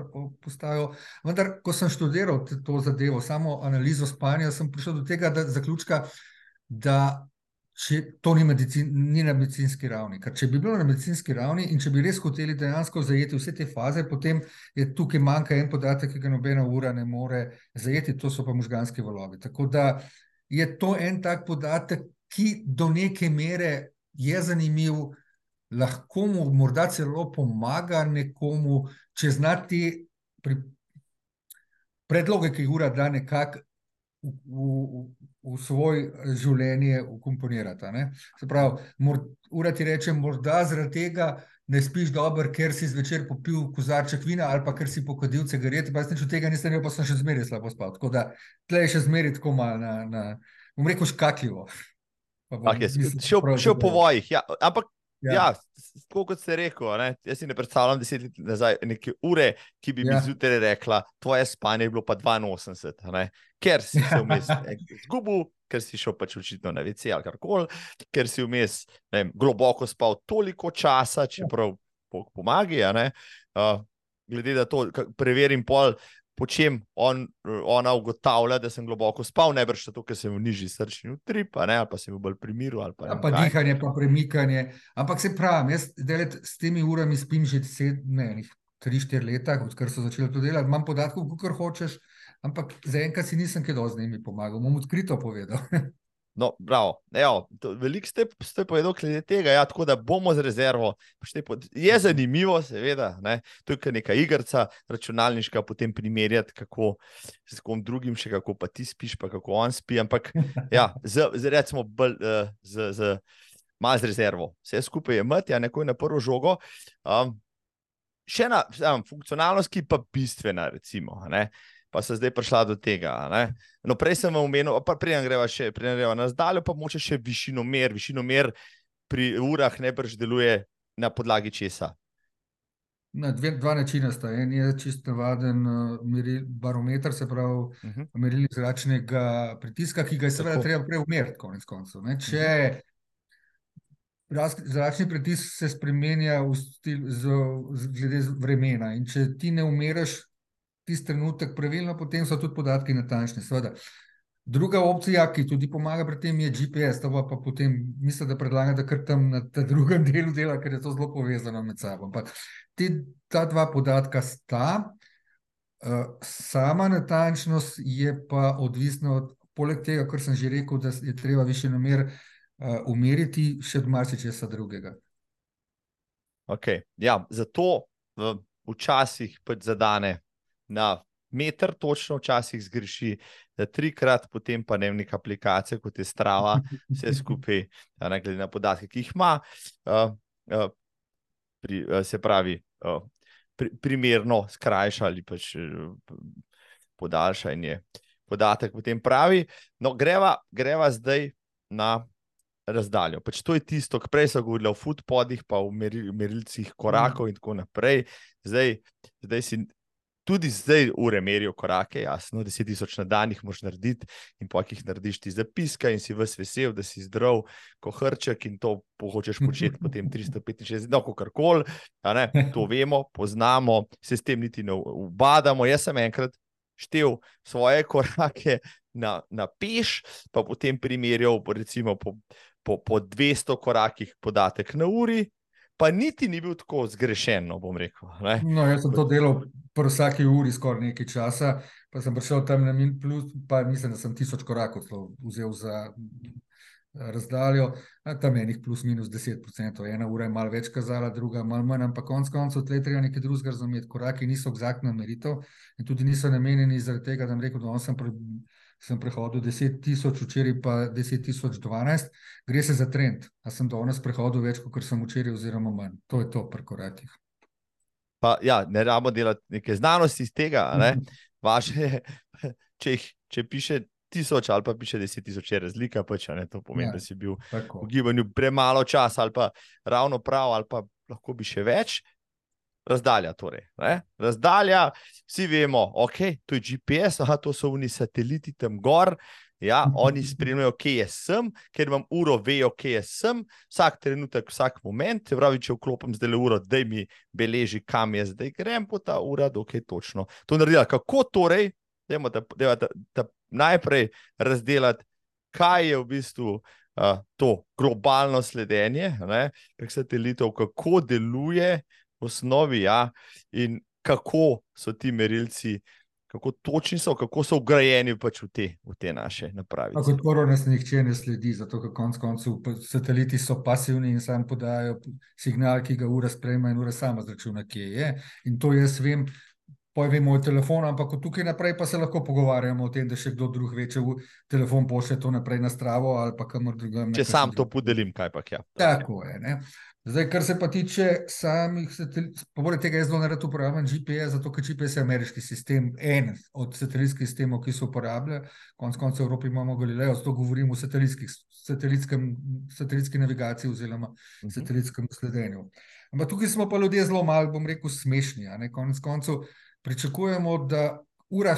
postavijo. Vendar, ko sem študiral to zadevo, samo analizo spanja, sem prišel do tega da, zaključka, da če, to ni, medicin, ni na medicinski ravni. Ker če bi bilo na medicinski ravni in če bi res hoteli dejansko zajeti vse te faze, potem je tukaj manjka en podatek, ki ga nobena ura ne more zajeti, to so pa možganski valovi. Tako da je to en tak podatek, ki do neke mere je zanimiv lahko mu morda celo pomaga nekomu, če znati pri predloge, ki jih ura da nekako v, v, v svoje življenje ukomponirati. Se pravi, mor, ura ti reče, morda zaradi tega. Ne spiš dobro, ker si zvečer popil kozarček vina ali pa ker si pokadil cigarete, pa nič od tega nisem imel, pa sem še zmeraj slabo spal. Tako da tle je še zmeraj tako malo, na, na, bom rekel, škakljivo. Okay, šel šel po vojih, ja. ampak Ja, ja kot ste rekel, ne? jaz si ne predstavljam deset let nazaj neke ure, ki bi ja. mi zjutraj rekla, tvoje spanje je bilo pa 82, ne? ker si se vmes *laughs* izgubil, ker si šel pač očitno na VC ali karkoli, ker si vmes vem, globoko spal toliko časa, čeprav ja. pomaga. Uh, glede na to, preverim pol, po čem on, ona ugotavlja, da sem globoko spal, ne brž zato, ker sem v nižji srčni utrip, ali pa sem v bolj primiru. Ali pa, pa dihanje, pa premikanje. Ampak se pravi, jaz delet, s temi urami spim že sedem, tri, štiri leta, odkar so začeli to delati. Imam podatkov, kar hočeš, ampak zaenkrat si nisem kaj dosti z njimi pomagal, bom odkrito povedal. *laughs* No, veliko ste, ste povedali glede tega, ja, tako da bomo z rezervo. Je zanimivo, seveda, ne? to je neka igrica računalniška, potem primerjati, kako s kom drugim, še kako pa ti spiš, pa kako on spi. Ampak, *laughs* ja, z, z, recimo, bolj, uh, z, z, malo z rezervo. Vse skupaj je mat, ja, neko je na prvo žogo. Um, še ena um, funkcionalnost, ki pa bistvena, recimo. Ne? Pa se zdaj prišla do tega. Ne? No, prej sem vam omenil, pa prej greva še na zdalje, pa moče še višino mer. Višino mer pri urah ne brž deluje na podlagi česa. Na dve, dva načina sta. En je čist navaden uh, meril, barometer, se pravi, uh Mhm. -huh. merilnik zračnega pritiska, ki ga je seveda treba prej umeriti, konec koncev. Ne? Če raz- zračni pritisk se spremenja v stil, z, z, glede vremena in če ti ne umeriš tisti trenutek pravilno, potem so tudi podatki natančni. Seveda. Druga opcija, ki tudi pomaga pri tem, je GPS. To pa, potem mislim, da predlagam, da kar tam na tem drugem *laughs* delu dela, ker je to zelo povezano med sabo. Ampak te, ta dva podatka sta, uh, sama natančnost je pa odvisna od, tega, kar sem že rekel, da je treba višinomer uh, umeriti, še od marsičesa drugega. Okay. Ja, zato v, včasih pač zadane na meter, točno včasih zgreši, da trikrat, potem pa ne vem, neka aplikacija, kot je Strava, vse skupaj, ne glede na podatke, ki jih ima, uh, uh, pri, uh, se pravi, uh, pri, primerno skrajša ali pač uh, podaljša in je podatek potem pravi. No, greva, greva zdaj na razdaljo. Pač to je tisto, kar prej so govorili o footpodih, pa o meril, merilcih korakov in tako naprej. Zdaj, zdaj si tudi zdaj ure merijo korake, jasno, 10 tisoč na dan jih moš narediti in po jih narediš ti zapiska in si ves vesel, da si zdrav, ko hrček in to hočeš početi potem *laughs* 365, no, kar koli, to vemo, poznamo, se s tem niti ne ubadamo. Jaz sem enkrat štev svoje korake na, na peš, pa potem primerjal, recimo po, po, po 200 korakih podatek na uri, pa niti ni bil tako zgrešen, no bom rekel. Ne? No, jaz sem to delal pri vsaki uri skoraj nekaj časa, pa sem prišel tam na min plus, pa mislim, da sem tisoč korakov vzel za razdaljo, tam je enih plus minus 10%, ena ura je malo več kazala, druga malo manj, ampak konc koncev tle treba nekaj drugega razumeti. Koraki niso egzaktna meritev in tudi niso namenjeni zaradi tega, da sem rekel, da sem, sem prehodil 10 tisoč, včeraj pa 10 tisoč 12, gre se za trend. A sem danes prehodil več, kot sem včeraj oziroma manj. To je to pri korakih. Pa, ja, ne rabimo delati neke znanosti iz tega. Ne? *laughs* Vaše, *laughs* če, jih, če piše tisoč ali pa piše deset tisoč, je razlika, pač, ne, to pomeni, ja, da si bil tako. v gibanju premalo časa ali pa ravno prav, ali pa lahko bi še več. Razdalja, torej. Ne? Razdalja, vsi vemo, ok, to je GPS, aha, to so oni sateliti tam gor. Ja, oni spremljajo, kje je sem, ker imam uro, vejo, kje je sem, vsak trenutek, vsak moment. Pravi, če vklopim zdaj le uro, da mi beleži, kam je zdaj grem, po ta ura, dokaj točno. To naredila. Kako torej, dajmo, da, da, da, da najprej razdelati, kaj je v bistvu uh, to globalno sledenje prek satelitov, kako deluje osnovi, ja, in kako so ti merilci. Kako točni so, kako so ugrajeni pač v, te, v te naše naprave. Kot prvo, nas nihče ne sledi, zato ker konec koncev sateliti so pasivni in sam podajo signal, ki ga ura sprejme in ura sama zračuna, kje je. In to jaz vem, pojvi moj telefon, ampak od tukaj naprej pa se lahko pogovarjamo o tem, da še kdo drug veče v telefon pošlje to naprej na stravo ali pa kamor drugam. Če sam to podelim, kaj pa ja. Tako je. Ne? Zdaj, kar se pa tiče samih satelitov, poleg tega jaz zelo nerad uporabljam GPS, zato ker GPS je ameriški sistem, en od satelitskih sistemov, ki se uporablja. Konec koncev v Evropi imamo Galileo, zato govorim o satelitski navigaciji oziroma uh -huh. satelitskem sledenju. Ampak tukaj smo pa ljudje zelo malo, bom rekel, smešni. Konec koncev pričakujemo, da ura,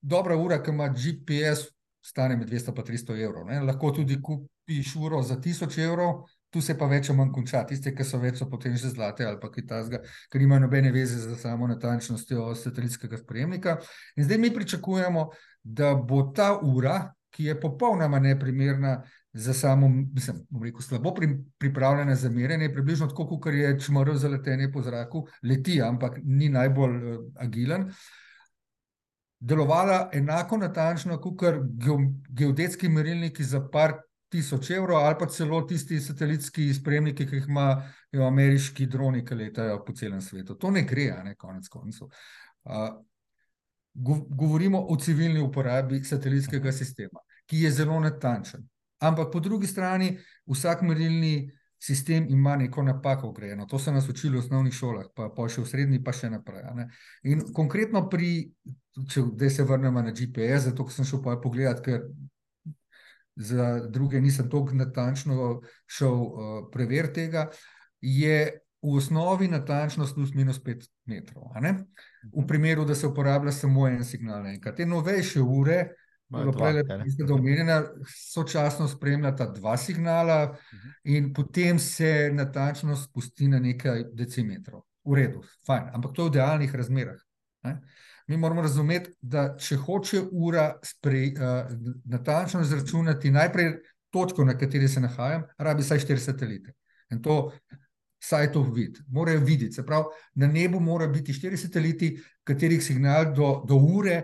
dobra ura, ki ima GPS, stane med 200 in 300 evrov. Ne? Lahko tudi kupiš uro za 1000 evrov, tu se pa več ali manj konča. Tiste, ki so več, so potem že zlate ali pa kaj tasga, ker nimajo nobene veze z samo natančnostjo satelitskega spremnika. In zdaj mi pričakujemo, da bo ta ura, ki je popolnoma neprimerna za samo, mislim, rekel, slabo pri, pripravljena za merjenje, približno tako, kot je čmrl za letenje po zraku, leti, ampak ni najbolj uh, agilen. Delovala enako natančno, kot geodetski merilniki za par tisoč evrov, ali pa celo tisti satelitski spremniki, ki jih imajo ameriški droni, ki letajo po celem svetu. To ne gre, ne konec koncev. Uh, govorimo o civilni uporabi satelitskega sistema, ki je zelo natančen. Ampak po drugi strani, vsak merilni sistem ima neko napako vgrajeno. To so nas učili v osnovnih šolah, pa, pa še v srednji, pa še naprej. ne. In konkretno pri, če zdaj se vrnemo na GPS, zato sem šel pogledat, ker za druge nisem tako natančno šel uh, preveriti tega, je v osnovi natančnost plus minus 5 metrov. V primeru, da se uporablja samo en signal naenkrat. Te novejše ure, Imajo Bilo dva, prej, kaj ne? mislim, da omenjena, sočasno spremljata dva signala, in potem se natančnost spusti na nekaj decimetrov. V redu, fajn, ampak to je v idealnih razmerah. Ne? Mi moramo razumeti, da če hoče ura spre, uh, natančno izračunati najprej točko, na kateri se nahajam, rabi vsaj štiri satelite. In to vsaj to vidi, morajo videti. Se pravi, na nebu mora biti štiri sateliti, katerih signal do, do ure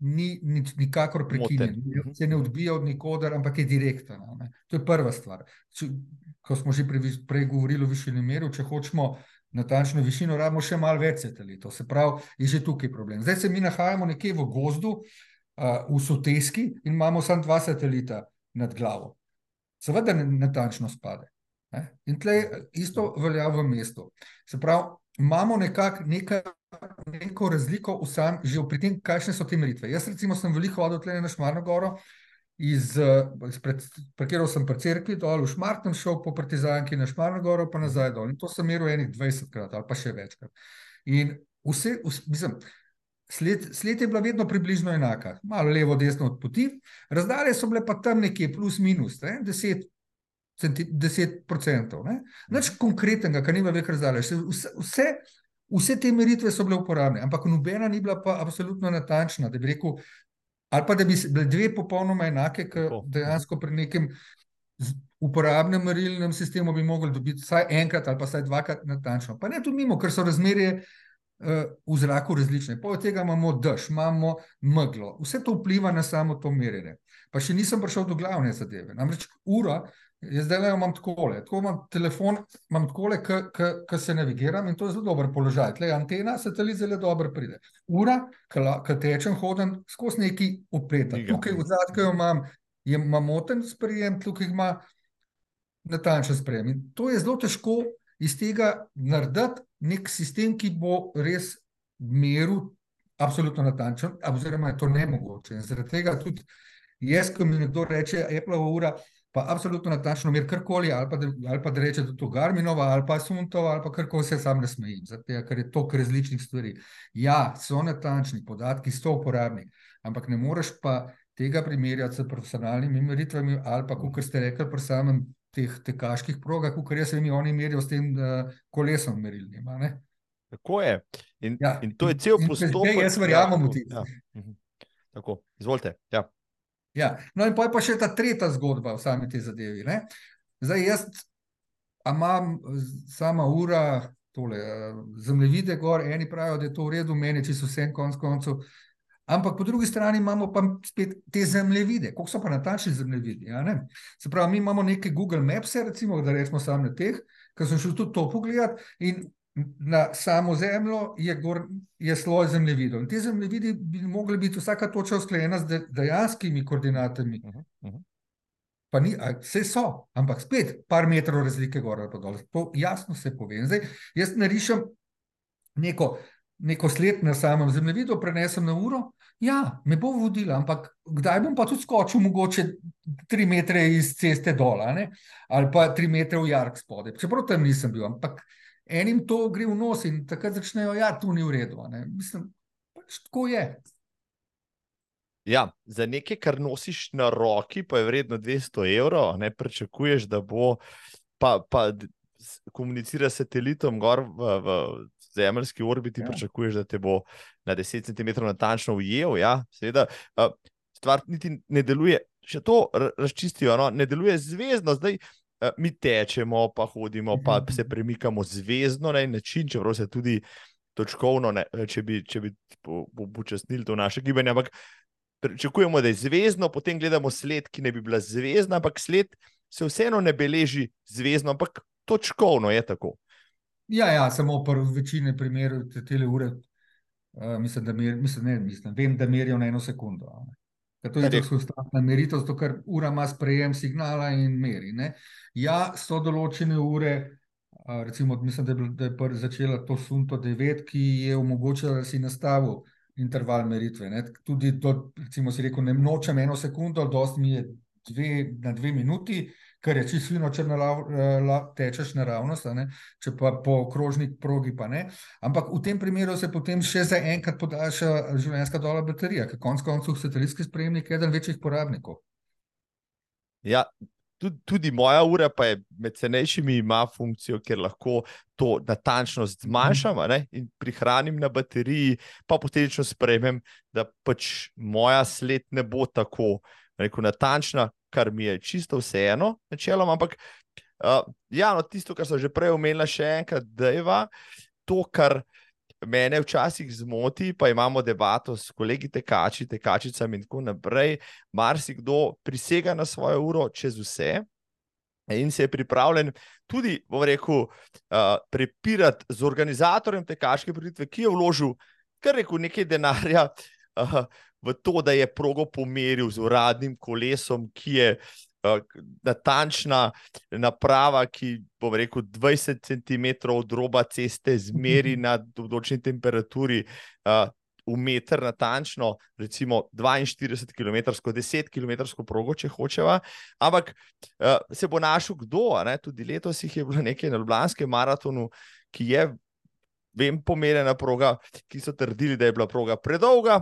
ni, ni nikakor prekinjen, Moten. se ne odbija od nikoder, ampak je direkten. a ne. To je prva stvar. Če, ko smo že prej, prej govorili o višini meru, če hočemo natančno višino, rabimo še malo več satelitov. Se pravi, je že tukaj problem. Zdaj se mi nahajamo nekje v gozdu, uh, v soteski in imamo samo dva satelita nad glavo. Seveda ne- natančno spade. Ne? In tle isto velja v mestu. Se pravi, imamo nekako neka, neko razliko v sam, že pri tem, kakšne so te meritve. Jaz recimo sem veliko hodil tle na Šmarno goro, iz, eh, izpred, parkiral sem pri cerkvi dol, v Šmartnem šel po Partizanki na Šmarno goro, pa nazaj dol. In to sem meril enih 20 krat ali pa še večkrat. In vse, vse mislim, sled, sled je bila vedno približno enaka, malo levo, desno od poti, razdalje so bile pa tam nekje plus minus, ne, 10 centi, 10%. Ne? Nič konkretnega, kar nima veliko razdalje. Vse, vse- vse, vse te meritve so bile uporabne, ampak nobena ni bila pa absolutno natančna, da bi rekel, ali pa da bi bile dve popolnoma enake, ker dejansko pri nekem uporabnem merilnem sistemu bi mogli dobiti vsaj enkrat ali pa vsaj dvakrat natančno. Pa ne tudi mimo, ker so razmerje eh, v zraku različne. Poleg tega imamo dež, imamo meglo, vse to vpliva na samo to merjenje. Pa še nisem prišel do glavne zadeve. Namreč ura, jaz zdaj le imam takole, tako imam telefon, imam takole, ki se navigiram in to je zelo dober položaj. Tle antena, satelit zelo dobro pride. Ura, ki tečem, hodim skozi neki. Miga. Tukaj v zadku jo imam, je ima moten sprejem, tukaj ima natančen sprejem. In to je zelo težko iz tega narediti nek sistem, ki bo res meril absolutno natančen, oziroma je to nemogoče. In zaradi tega tudi jaz, ko mi nekdo reče, Apple ura, pa absolutno natančno mer karkoli, ali pa da, ali pa da reče, da je to Garminova, ali pa Suntova, ali pa karkoli se sam ne smejim, zato ker je toliko različnih stvari. Ja, so natančni, podatki so uporabni, ampak ne moreš pa tega primerjati s profesionalnimi meritvami, ali pa, kot ste rekli, pri samem teh tekaških progah, kot jaz vem, oni merijo s tem uh, kolesom merilnim. a ne. Tako je. In, Ja, in to je cel postopek. zdaj jaz verjamem v tisto. Ja. mhm. Tako, izvolite. Ja. Ja. No, in pol je pa še ta tretja zgodba v sami tej zadevi. Ne? Zdaj, jaz imam sama ura, tole, eh, zemljevide gor, eni pravijo, da je to v redu, meni čisto vse konc koncev. Ampak po drugi strani imamo pa spet te zemljevide, koliko so pa natančni zemljevidi. a ne? Se pravi, mi imamo neke Google Maps, recimo, da rečemo samo na teh, ker sem šel tudi to pogledat. In na samo zemljo je, gor, je sloj zemljevidov. In ti zemljevidi bi mogli biti vsaka točka usklajena z de- dejanskimi koordinatami. Mhm, mhm. Pa ni, a, vse so, ampak spet par metrov razlike gor ali dol. To jasno se pove. In Zdaj, jaz narišem neko, neko sled na samem zemljevidu, prenesem na uro. Ja, me bo vodila, ampak kdaj bom pa tudi skočil, mogoče tri metre iz ceste dol, ali pa tri metre v jark spodaj. Čeprav tam nisem bil, ampak enim to gre v nos in takrat začnejo, ja, tu ni v redu. ne. Mislim, pač tako je. Ja, za nekaj, kar nosiš na roki, pa je vredno 200 evrov, ne pričakuješ, da bo, pa, pa komunicira s satelitom gor v, v zemeljski orbiti, Ja. pričakuješ, da te bo na 10 cm natančno ujel. Ja, seveda, stvar niti ne deluje, še to ra- razčistijo, no, ne deluje zvezdno. Zdaj, a, mi tečemo, pa hodimo, pa Mhm. se premikamo zvezdno na en način, čeprav se tudi točkovno, ne, če bi, če bi po- po- upočasnili to naše gibanje. Ampak pričakujemo, da je zvezdno, potem gledamo sled, ki ne bi bila zvezdna, ampak sled se vseeno ne beleži zvezdno, ampak točkovno je tako. Ja, ja, samo pri večini primerov te ure, uh, mislim, da mer, mislim, ne, mislim, vem, da merijo na eno sekundo. ne. Ker to je tako konstantna meritev, zato ker ura ima sprejem signala in meri. Ne? Ja, so določene ure, recimo, mislim, da je, da je začela to Sunto 9, ki je omogočila, da si nastavil interval meritve. Ne? Tudi to, recimo, si rekel, ne nočem eno sekundo, dosti mi je dve, na dve minuti, kar je čisto fino, če la, tečeš naravnost, če pa po krožni progi pa ne. Ampak v tem primeru se potem še za enkrat podaljša življenjska doba baterija, ker konec koncev satelitski spremnik je eden večjih porabnikov. Ja, tudi, tudi moja ura pa je med cenejšimi, ima funkcijo, ker lahko to natančnost zmanjšam ne, in prihranim na bateriji, pa posledično sprejmem, da pač moja sled ne bo tako rekel, natančna, kar mi je čisto vseeno, načeloma. Ampak, uh, ja, no, tisto, kar sem že prej omenila, še enkrat, da je to, kar mene včasih zmoti, pa imamo debato s kolegi tekači, tekačicami in tako naprej. Marsikdo prisega na svojo uro čez vse. In se je pripravljen tudi, bom rekel, uh, prepirati z organizatorjem tekaške prireditve, ki je vložil kar rekel nekaj denarja, uh, v to, da je progo pomeril z uradnim kolesom, ki je uh, natančna naprava, ki bo rekel 20 cm od roba ceste, zmeri *laughs* na določeni temperaturi. Uh, V meter natančno, recimo 42 km, 10 km progo, če hočeva. Ampak uh, se bo našel kdo, ne? tudi letos jih je bilo nekaj na Ljubljanskem maratonu, ki je, vem, pomerjena proga, ki so trdili, da je bila proga predolga,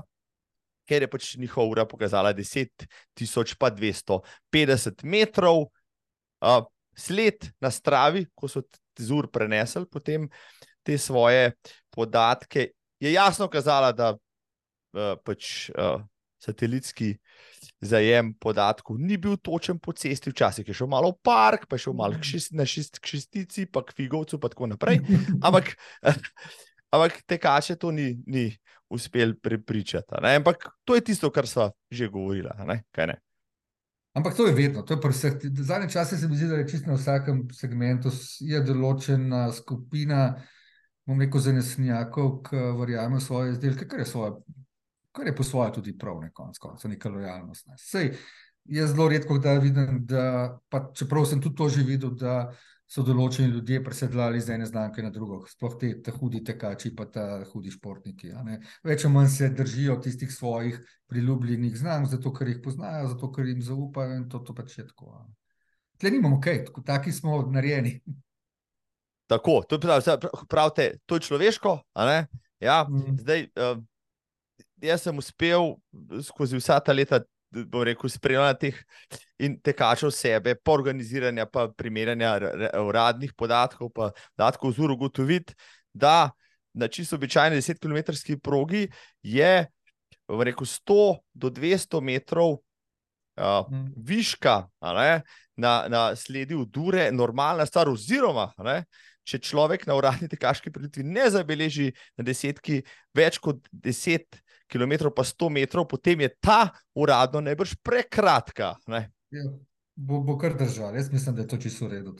ker je pač njihova ura pokazala 10.250 metrov, uh, sled na stravi, ko so z ur prenesli potem te svoje podatke, je jasno kazala, da uh, pač uh, satelitski zajem podatkov ni bil točen po cesti, včasih je šel malo v park, pa je šel malo šest, na šest, šestici, pa k figovcu, pa tako naprej. Ampak, *laughs* ampak tekače to ni. ni uspeli prepričati. Ampak to je tisto, kar so že govorili. Ampak to je vedno, to je pri vseh. Zadnje čase se mi zdi, da je čisto na vsakem segmentu določena skupina, bom rekel, zanesnjakov, ki verjamejo v svoje izdelke, kar je, svoje, kar je po svoje tudi prav, ne konc konca, neka lojalnost. Ne. Sej, jaz zelo redko vidim, da, pa čeprav sem tudi to že videl, da so določeni ljudje presedlali z ene znamke na drugo, sploh te, te hudi tekači, pa ta hudi športniki. Več ali manj se držijo tistih svojih priljubljenih znamk, zato ker jih poznajo, zato ker jim zaupajo in to, to pač je tako. Tle nimamo kaj, okay, taki smo narejeni. Tako, to pravite, to je človeško. Ja, mm. zdaj, uh, jaz sem uspel skozi vsa ta leta bom rekel, spremljanja teh in tekačev sebe, pa organiziranja, pa primerjanja uradnih podatkov, pa podatkov z uro ugotoviti, da na čisto običajni 10-km progi je rekel, 100 do 200 metrov uh, viška ne, na, na sledi udure, normalna stvar, oziroma ne, če človek na uradni tekaški priditvi ne zabeleži na desetki več kot 10 km pa 100 metrov, potem je ta uradno najbrž prekratka. Ja, bo, bo kar držal, jaz mislim, da je to čisto redo.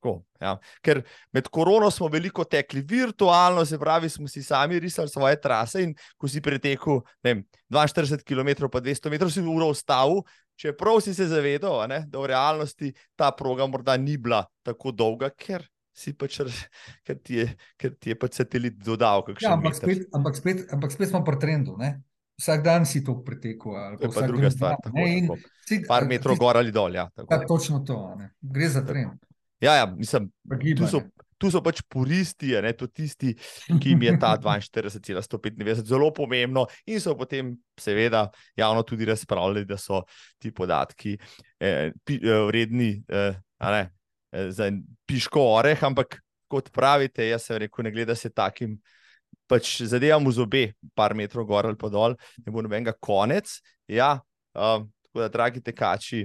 Tako, ja. Ker med korono smo veliko tekli virtualno, se pravi, smo si sami risali svoje trase. In ko si pretekel vem, 42 km, pa 200 metrov, si uro ustavil, čeprav si se zavedal, ne, da v realnosti ta proga morda ni bila tako dolga, ker si pač, ker ti je, ker ti je pač satelit dodal. Ja, ampak, spet, ampak, spet, ampak spet smo pri trendu. Ne? Vsak dan si to pretekel. To je pa druga stvar. Tako, tako. Si, par metrov gor ali dol. Ja, ja, točno to. Ne? Gre za trend. Ja, ja mislim, tu, so, tu so pač puristi, ne, to tisti, ki jim je ta *laughs* 42,195 zelo pomembno, in so potem, seveda, javno tudi razpravljali, da so ti podatki eh, pi, eh, vredni. Eh, Eh, za piško oreh, ampak kot pravite, jaz sem rekel, ne gleda se takim. Pač zadevam v zobe, par metrov gor ali pa dol, ne bo nobenega konec. Ja, um, tako da, dragi tekači,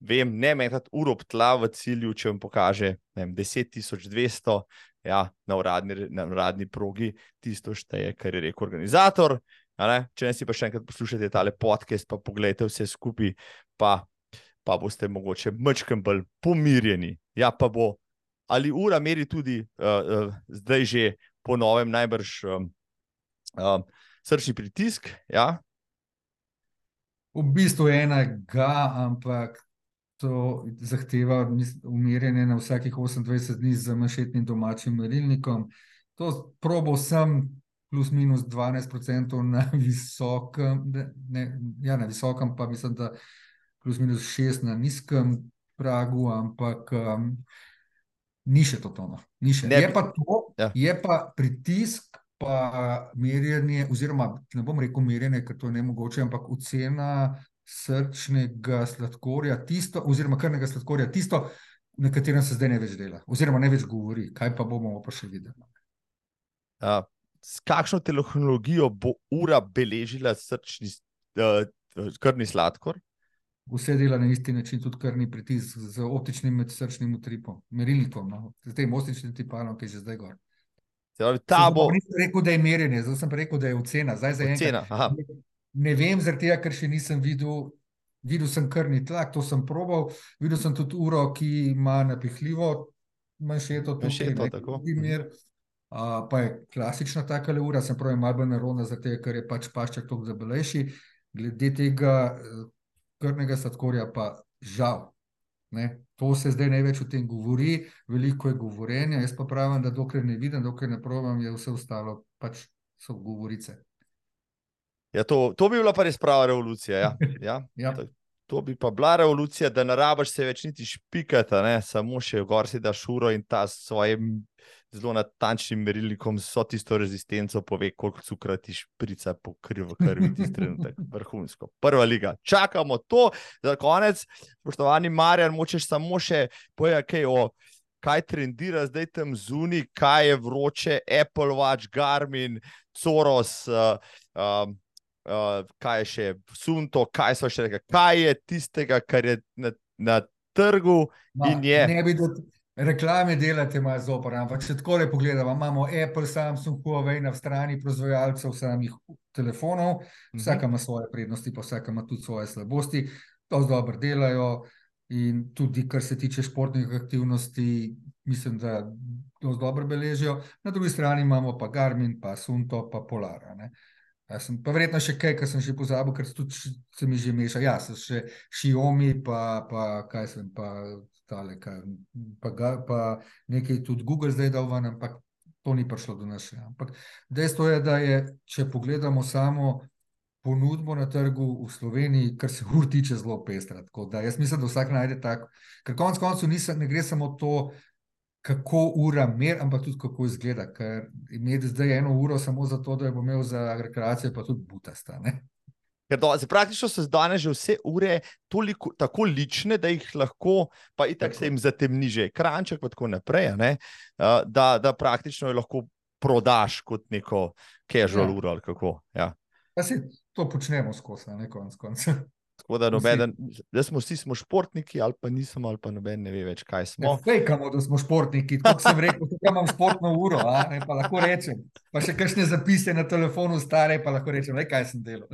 vem, ne metati uro tla v cilju, če vam pokaže 10.200, ja, na, uradni, na uradni progi, tisto šteje, kar je rekel organizator. Ne? Če ne si pa še enkrat poslušate tale podcast, pa pogledajte vse skupaj, pa pa boste mogoče mečem bolj pomirjeni. Ja, pa bo ali ura meri tudi uh, uh, zdaj že po novem najbrž um, uh, srčni pritisk. Ja? V bistvu enega, ampak to zahteva umirjanje na vsakih 28 dni z manšetnim domačim merilnikom. To probal sem plus minus 12% na visokem, ne, ne, ja, na visokem, pa mislim, da plus minus 6 na nizkem pragu, ampak um, ni še to tono. Ni še. Ne Je pa to, Ja. je pa pritisk, pa merjenje, oziroma ne bom rekel merjenje, ker to je nemogoče, ampak ocena srčnega sladkorja, tisto, oziroma krvnega sladkorja, tisto, na katerem se zdaj ne več dela, oziroma ne več govori. Kaj pa bomo pa še videli? Uh, s kakšno tehnologijo bo ura beležila srčni uh, krvni sladkor? Vse dela na isti način, tudi krvni pritisk z optičnim medsrčnim utripom, merilnikom, no, z tem optičnim tipalom, ki je že zdaj gor. Ta bo Nisem rekel, da je merjenje, zdaj sem rekel, da je ocena. Zdaj za ocena. Ne, ne vem, zaradi tega, ker še nisem videl. Videl sem krvni tlak, to sem probal. Videl sem tudi uro, ki ima napihljivo manšeto, tukaj, Manšeto, ne, tako. primer. Uh, pa je klasična taka ura, sem pravi, malo bolj nerodna, ker je pač pašček toliko debelejši. Glede tega krvnega sladkorja pa žal. Ne, to se zdaj največ o tem govori, veliko je govorjenja. Jaz pa pravim, da dokler ne vidim, dokler ne probam, je vse ostalo pač so govorice. ja, to, to bi bila pa res prava revolucija. Ja. Ja. *laughs* Ja. To- To bi pa bila revolucija, da ne rabiš se več niti špikati, ne? samo še gor si daš uro in ta s svojim zelo natančnim merilnikom, so tisto rezistenco, pove, koliko cukra ti šprica po krvi, tisti trenutek. *laughs* Vrhunsko. Prva liga. Čakamo to, za konec, spoštovani Marjan, močeš samo še povedati kaj o. Kaj trendira zdaj tam zunaj, kaj je vroče, Apple Watch, Garmin, Soros, uh, um, uh, kaj je še Sunto, kaj so še rekli, kaj je tistega, kar je na, na trgu Ma, in je. Ne bi, da reklame delate malo zopor, ampak če tako le pogledamo, imamo Apple, Samsung, Huawei na strani proizvajalcev samih telefonov, Mhm. vsaka ima svoje prednosti, pa vsaka ima tudi svoje slabosti, to dobro delajo in tudi kar se tiče športnih aktivnosti, mislim, da to dobro beležijo. Na drugi strani imamo pa Garmin, pa Sunto, pa Polar. a ne. Ja, sem, pa verjetno še kaj, kar sem že pozabil, ker se tudi se mi že meša. Ja, so še Xiaomi, pa, pa kaj sem, pa, tale, kaj, pa, ga, pa nekaj tudi Google zdaj dal ven, ampak to ni prišlo do nas še. Ampak dejstvo je, da je, če pogledamo samo ponudbo na trgu v Sloveniji, kar se ur tiče, zelo pestra. Tako da jaz mislim, da vsak najde tako. Ker konec koncev ne gre samo to, kako ura mer, ampak tudi kako izgleda. Ker imeti zdaj eno uro samo zato, da jo bo imel za rekreacijo, pa tudi butasta. Ne? Ker do, se praktično so danes že vse ure toliko, tako lične, da jih lahko, pa itak Tako. se jim zatemni že ekranček, pa tako naprej, ne, da, da praktično jo lahko prodaš kot neko casual Ja. uro ali kako. Ja. Pa si to počnemo skozi, a ne konec koncev. Tako da nobeden, da smo vsi smo športniki, ali pa nismo, ali pa noben ne ve več, kaj smo. Ja, Fejkamo, da smo športniki, kot sem rekel, da imam športno uro, a, ne, pa lahko rečem. Pa še kakšne zapise na telefonu stare, pa lahko rečem, le kaj sem delal.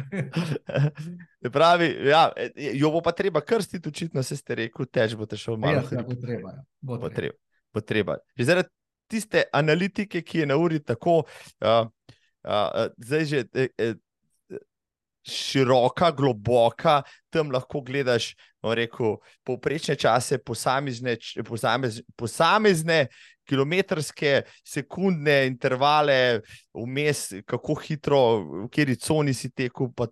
Se *laughs* Pravi, ja, e, jo bo pa treba krstiti, očitno se ste rekel, tež bo te šel malo Ja, bo treba. Ja. Bo treba. Potreba. Potreba. Že zaradi tiste analitike, ki je na uri tako, uh, uh, zdaj že eh, eh, široka, globoka, tam lahko gledaš, rekel, povprečne čase, posamezne, č- posamez, posamezne kilometrske, sekundne intervale, vmes, kako hitro, v kateri coni si tekel, pa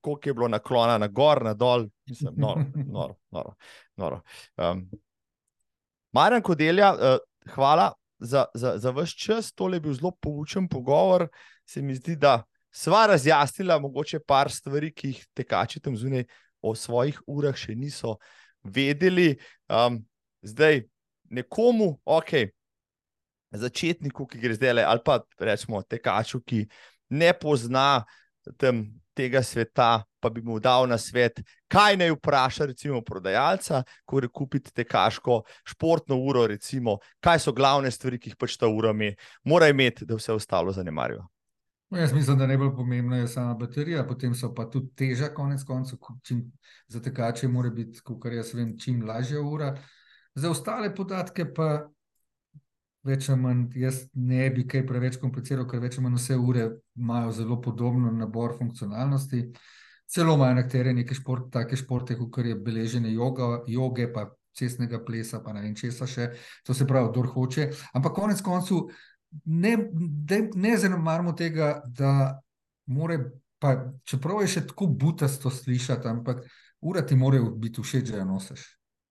koliko je bilo naklona na gor, na dol, mislim, noro, *laughs* noro, noro. noro. Um, Marjan Kodelja, uh, hvala za, za, za vaš čas. Tole je bil zelo poučen pogovor. Se mi zdi, da sva razjasnila mogoče par stvari, ki jih tekači tam zunaj o svojih urah še niso vedeli. Um, zdaj, nekomu, ok, začetniku, ki gre zdaj, ali pa rečemo tekaču, ki ne pozna tam tega sveta, pa bi mu dal na svet, kaj naj vpraša, recimo, prodajalca, ko gre kupiti tekaško športno uro, recimo, kaj so glavne stvari, ki jih pač ta ura ima, mora imeti, da vse ostalo zanemarja. No, jaz mislim, da najbolj pomembna je sama baterija, potem so pa tudi teža, konec koncev, ko- čim za tekače mora biti, kot jaz vem, čim lažja ura. Za ostale podatke pa več ali manj, jaz ne bi kaj preveč kompliciral, ker več ali manj vse ure imajo zelo podobno nabor funkcionalnosti. Celo imajo nekatere neke šport, take športe, kot je beleženje joga, joge, pa cestnega plesa, pa ne vem česa še, to se pravi, kdo hoče. Ampak konec koncev ne, ne, ne zanemarimo tega, da more, pa, čeprav je še tako butasto slišati, ampak ura ti mora biti všeč, da jo nosiš.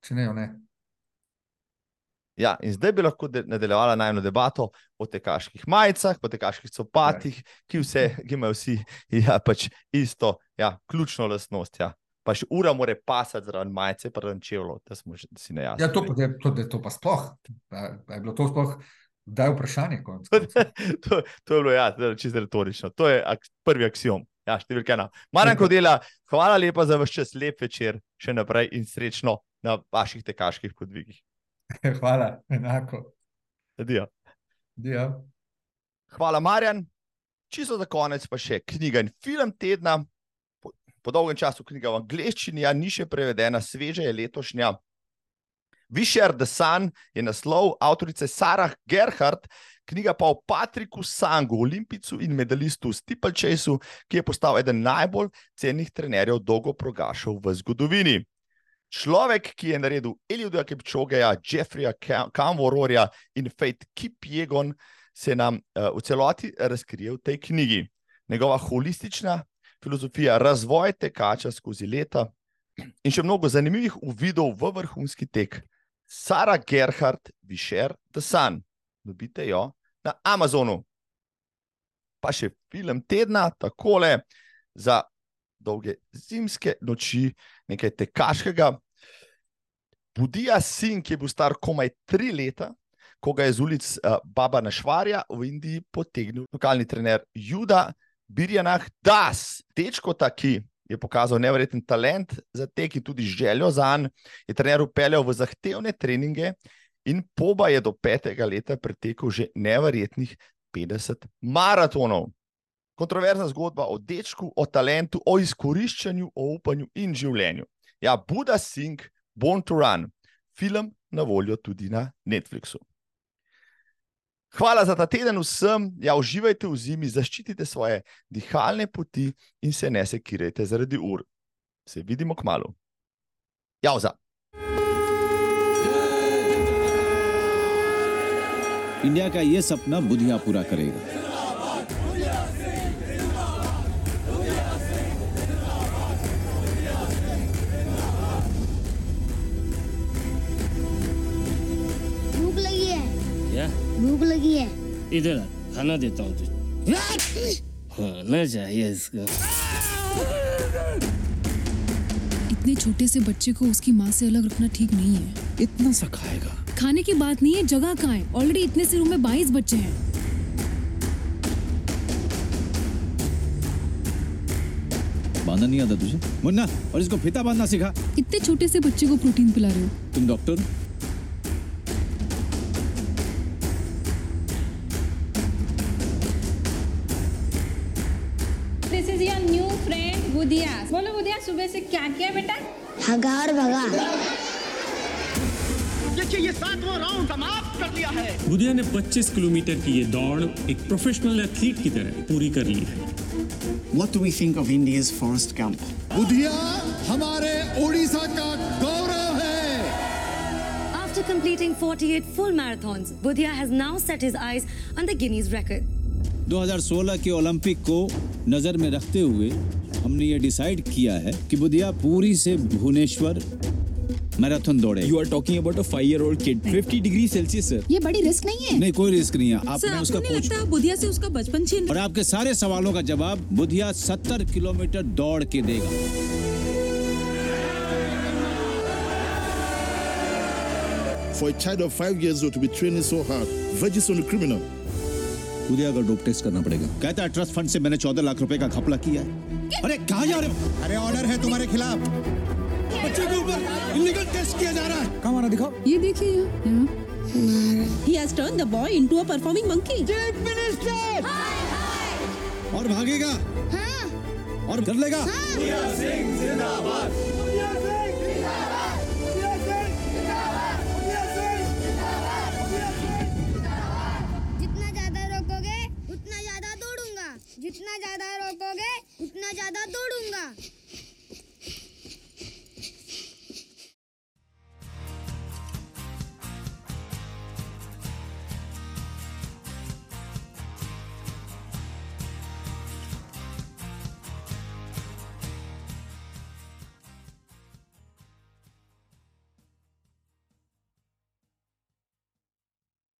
Če ne, jo ne. Ja, in zdaj bi lahko de nadaljevala najmo debato o tekaških majicah, o tekaških copatih, ki, vse, ki imajo vsi ja, pač isto, ja, ključno lastnost. Ja. Pa še ura mora pasati zraven majice, pa zraven čevljev, da smo že si nejasni. Ja, to pa, to, to pa sploh. Da, da je bilo to sploh. Da je vprašanje. *laughs* to, to je bilo ja, čisto retorično. To je ak prvi axiom. Ja, številka ena. Maranko dela, hvala lepa za vaš čas, lep večer, še naprej in srečno na vaših tekaških podvigih. *laughs* Hvala, enako. Adijo. Adijo. Hvala, Marjan. Čisto za konec pa še knjiga in film tedna. Po, po dolgem času knjiga v angleščini, ja, ni še prevedena, sveže je letošnja. Visher the Sun je naslov avtorice Sarah Gerhardt, knjiga pa o Patriku Sangu, olimpicu in medalistu Stipalčesu, ki je postal eden najbolj cenih trenerjev dolgo progašal v zgodovini. Človek, ki je naredil Eliuda Kipčogeja, Jeffreya Kamvororja in Fate Kipjegon, se nam uh, v celoti razkrije v tej knjigi. Njegova holistična filozofija razvoja tekača skozi leta in še mnogo zanimivih uvidov v vrhunski tek. Sara Gerhardt, Visher, The Sun. Dobite jo na Amazonu. Pa še film tedna, takole za dolge zimske noči, nekaj tekaškega. Budija sin, ki je bil star komaj tri leta, ko ga je z ulic uh, Baba Našvarja v Indiji potegnil lokalni trener Juda Birjanah Das. Tečko taki je pokazal nevreten talent za tek in tudi željo za njega, je trener upeljal v zahtevne treninge in poba je do petega leta pretekel že nevrjetnih 50 maratonov. Kontroverzna zgodba o dečku, o talentu, o izkoriščanju, o upanju in življenju. Ja, Buda Singh, Born to Run, film na voljo tudi na Netflixu. Hvala za ta teden vsem, ja, uživajte v zimi, zaščitite svoje dihalne poti in se ne sekirajte zaradi ur. Se vidimo k malu. Jauza. India का ये सपना बुधिया पूरा करेगा भूख लगी है। इधर खाना देता हूँ तुझे। खाना चाहिए इसको। इतने छोटे से बच्चे को उसकी माँ से अलग रखना ठीक नहीं है। इतना सा खाएगा। खाने की बात नहीं है जगह कहाँ है? ऑलरेडी इतने से रूम में बाईस बच्चे हैं। बांधना नहीं आता तुझे? मुन्ना और इसको फिता बांधना सिखा। इतने छोटे से बच्चे को प्रोटीन पिला रहे हो। तुम डॉक्टर? बुधिया बोलो बुधिया सुबह से क्या किया बेटा? भगा और भगा। देखिए ये सातवां राउंड समाप्त कर दिया है। बुधिया ने 25 किलोमीटर की ये दौड़ एक प्रोफेशनल एथलीट की तरह पूरी कर ली है। What do we think of India's forest camp? Budhiya हमारे ओडिशा का गौरव है। After completing 48 full marathons, Budhia has now set his eyes on the Guinness record. 2016 के ओलंपिक को नज़र में रखते हुए हमने ये डिसाइड किया है कि बुधिया पूरी से भुवनेश्वर मैराथन दौड़े। You are talking about a five year old kid 50 degree Celsius sir ये बड़ी रिस्क नहीं है। नहीं कोई रिस्क नहीं है। आपने सर, उसका कोच लगता बुधिया से उसका बचपन छीन और आपके सारे सवालों का जवाब बुधिया 70 किलोमीटर दौड़ के देगा। For a child of five years old to be training so hard, verges on a criminal. Budhiya का डोप टेस्ट करना पड़ेगा। कहता है ट्रस्ट फंड से मैंने चौदह लाख रुपए का घपला किया है। अरे कहा जा रहे हो? अरे ऑर्डर है तुम्हारे खिलाफ। बच्चे के ऊपर इलीगल टेस्ट किया जा रहा है। कहाँ मारा दिखाओ? ये देखिए यहाँ He has turned the boy into a performing monkey. Chief minister और भागेगा। हाँ। और कर लेगा। हाँ। जितना ज़्यादा जितना ज़्यादा रोकोगे उतना ज़्यादा दौड़ूँगा।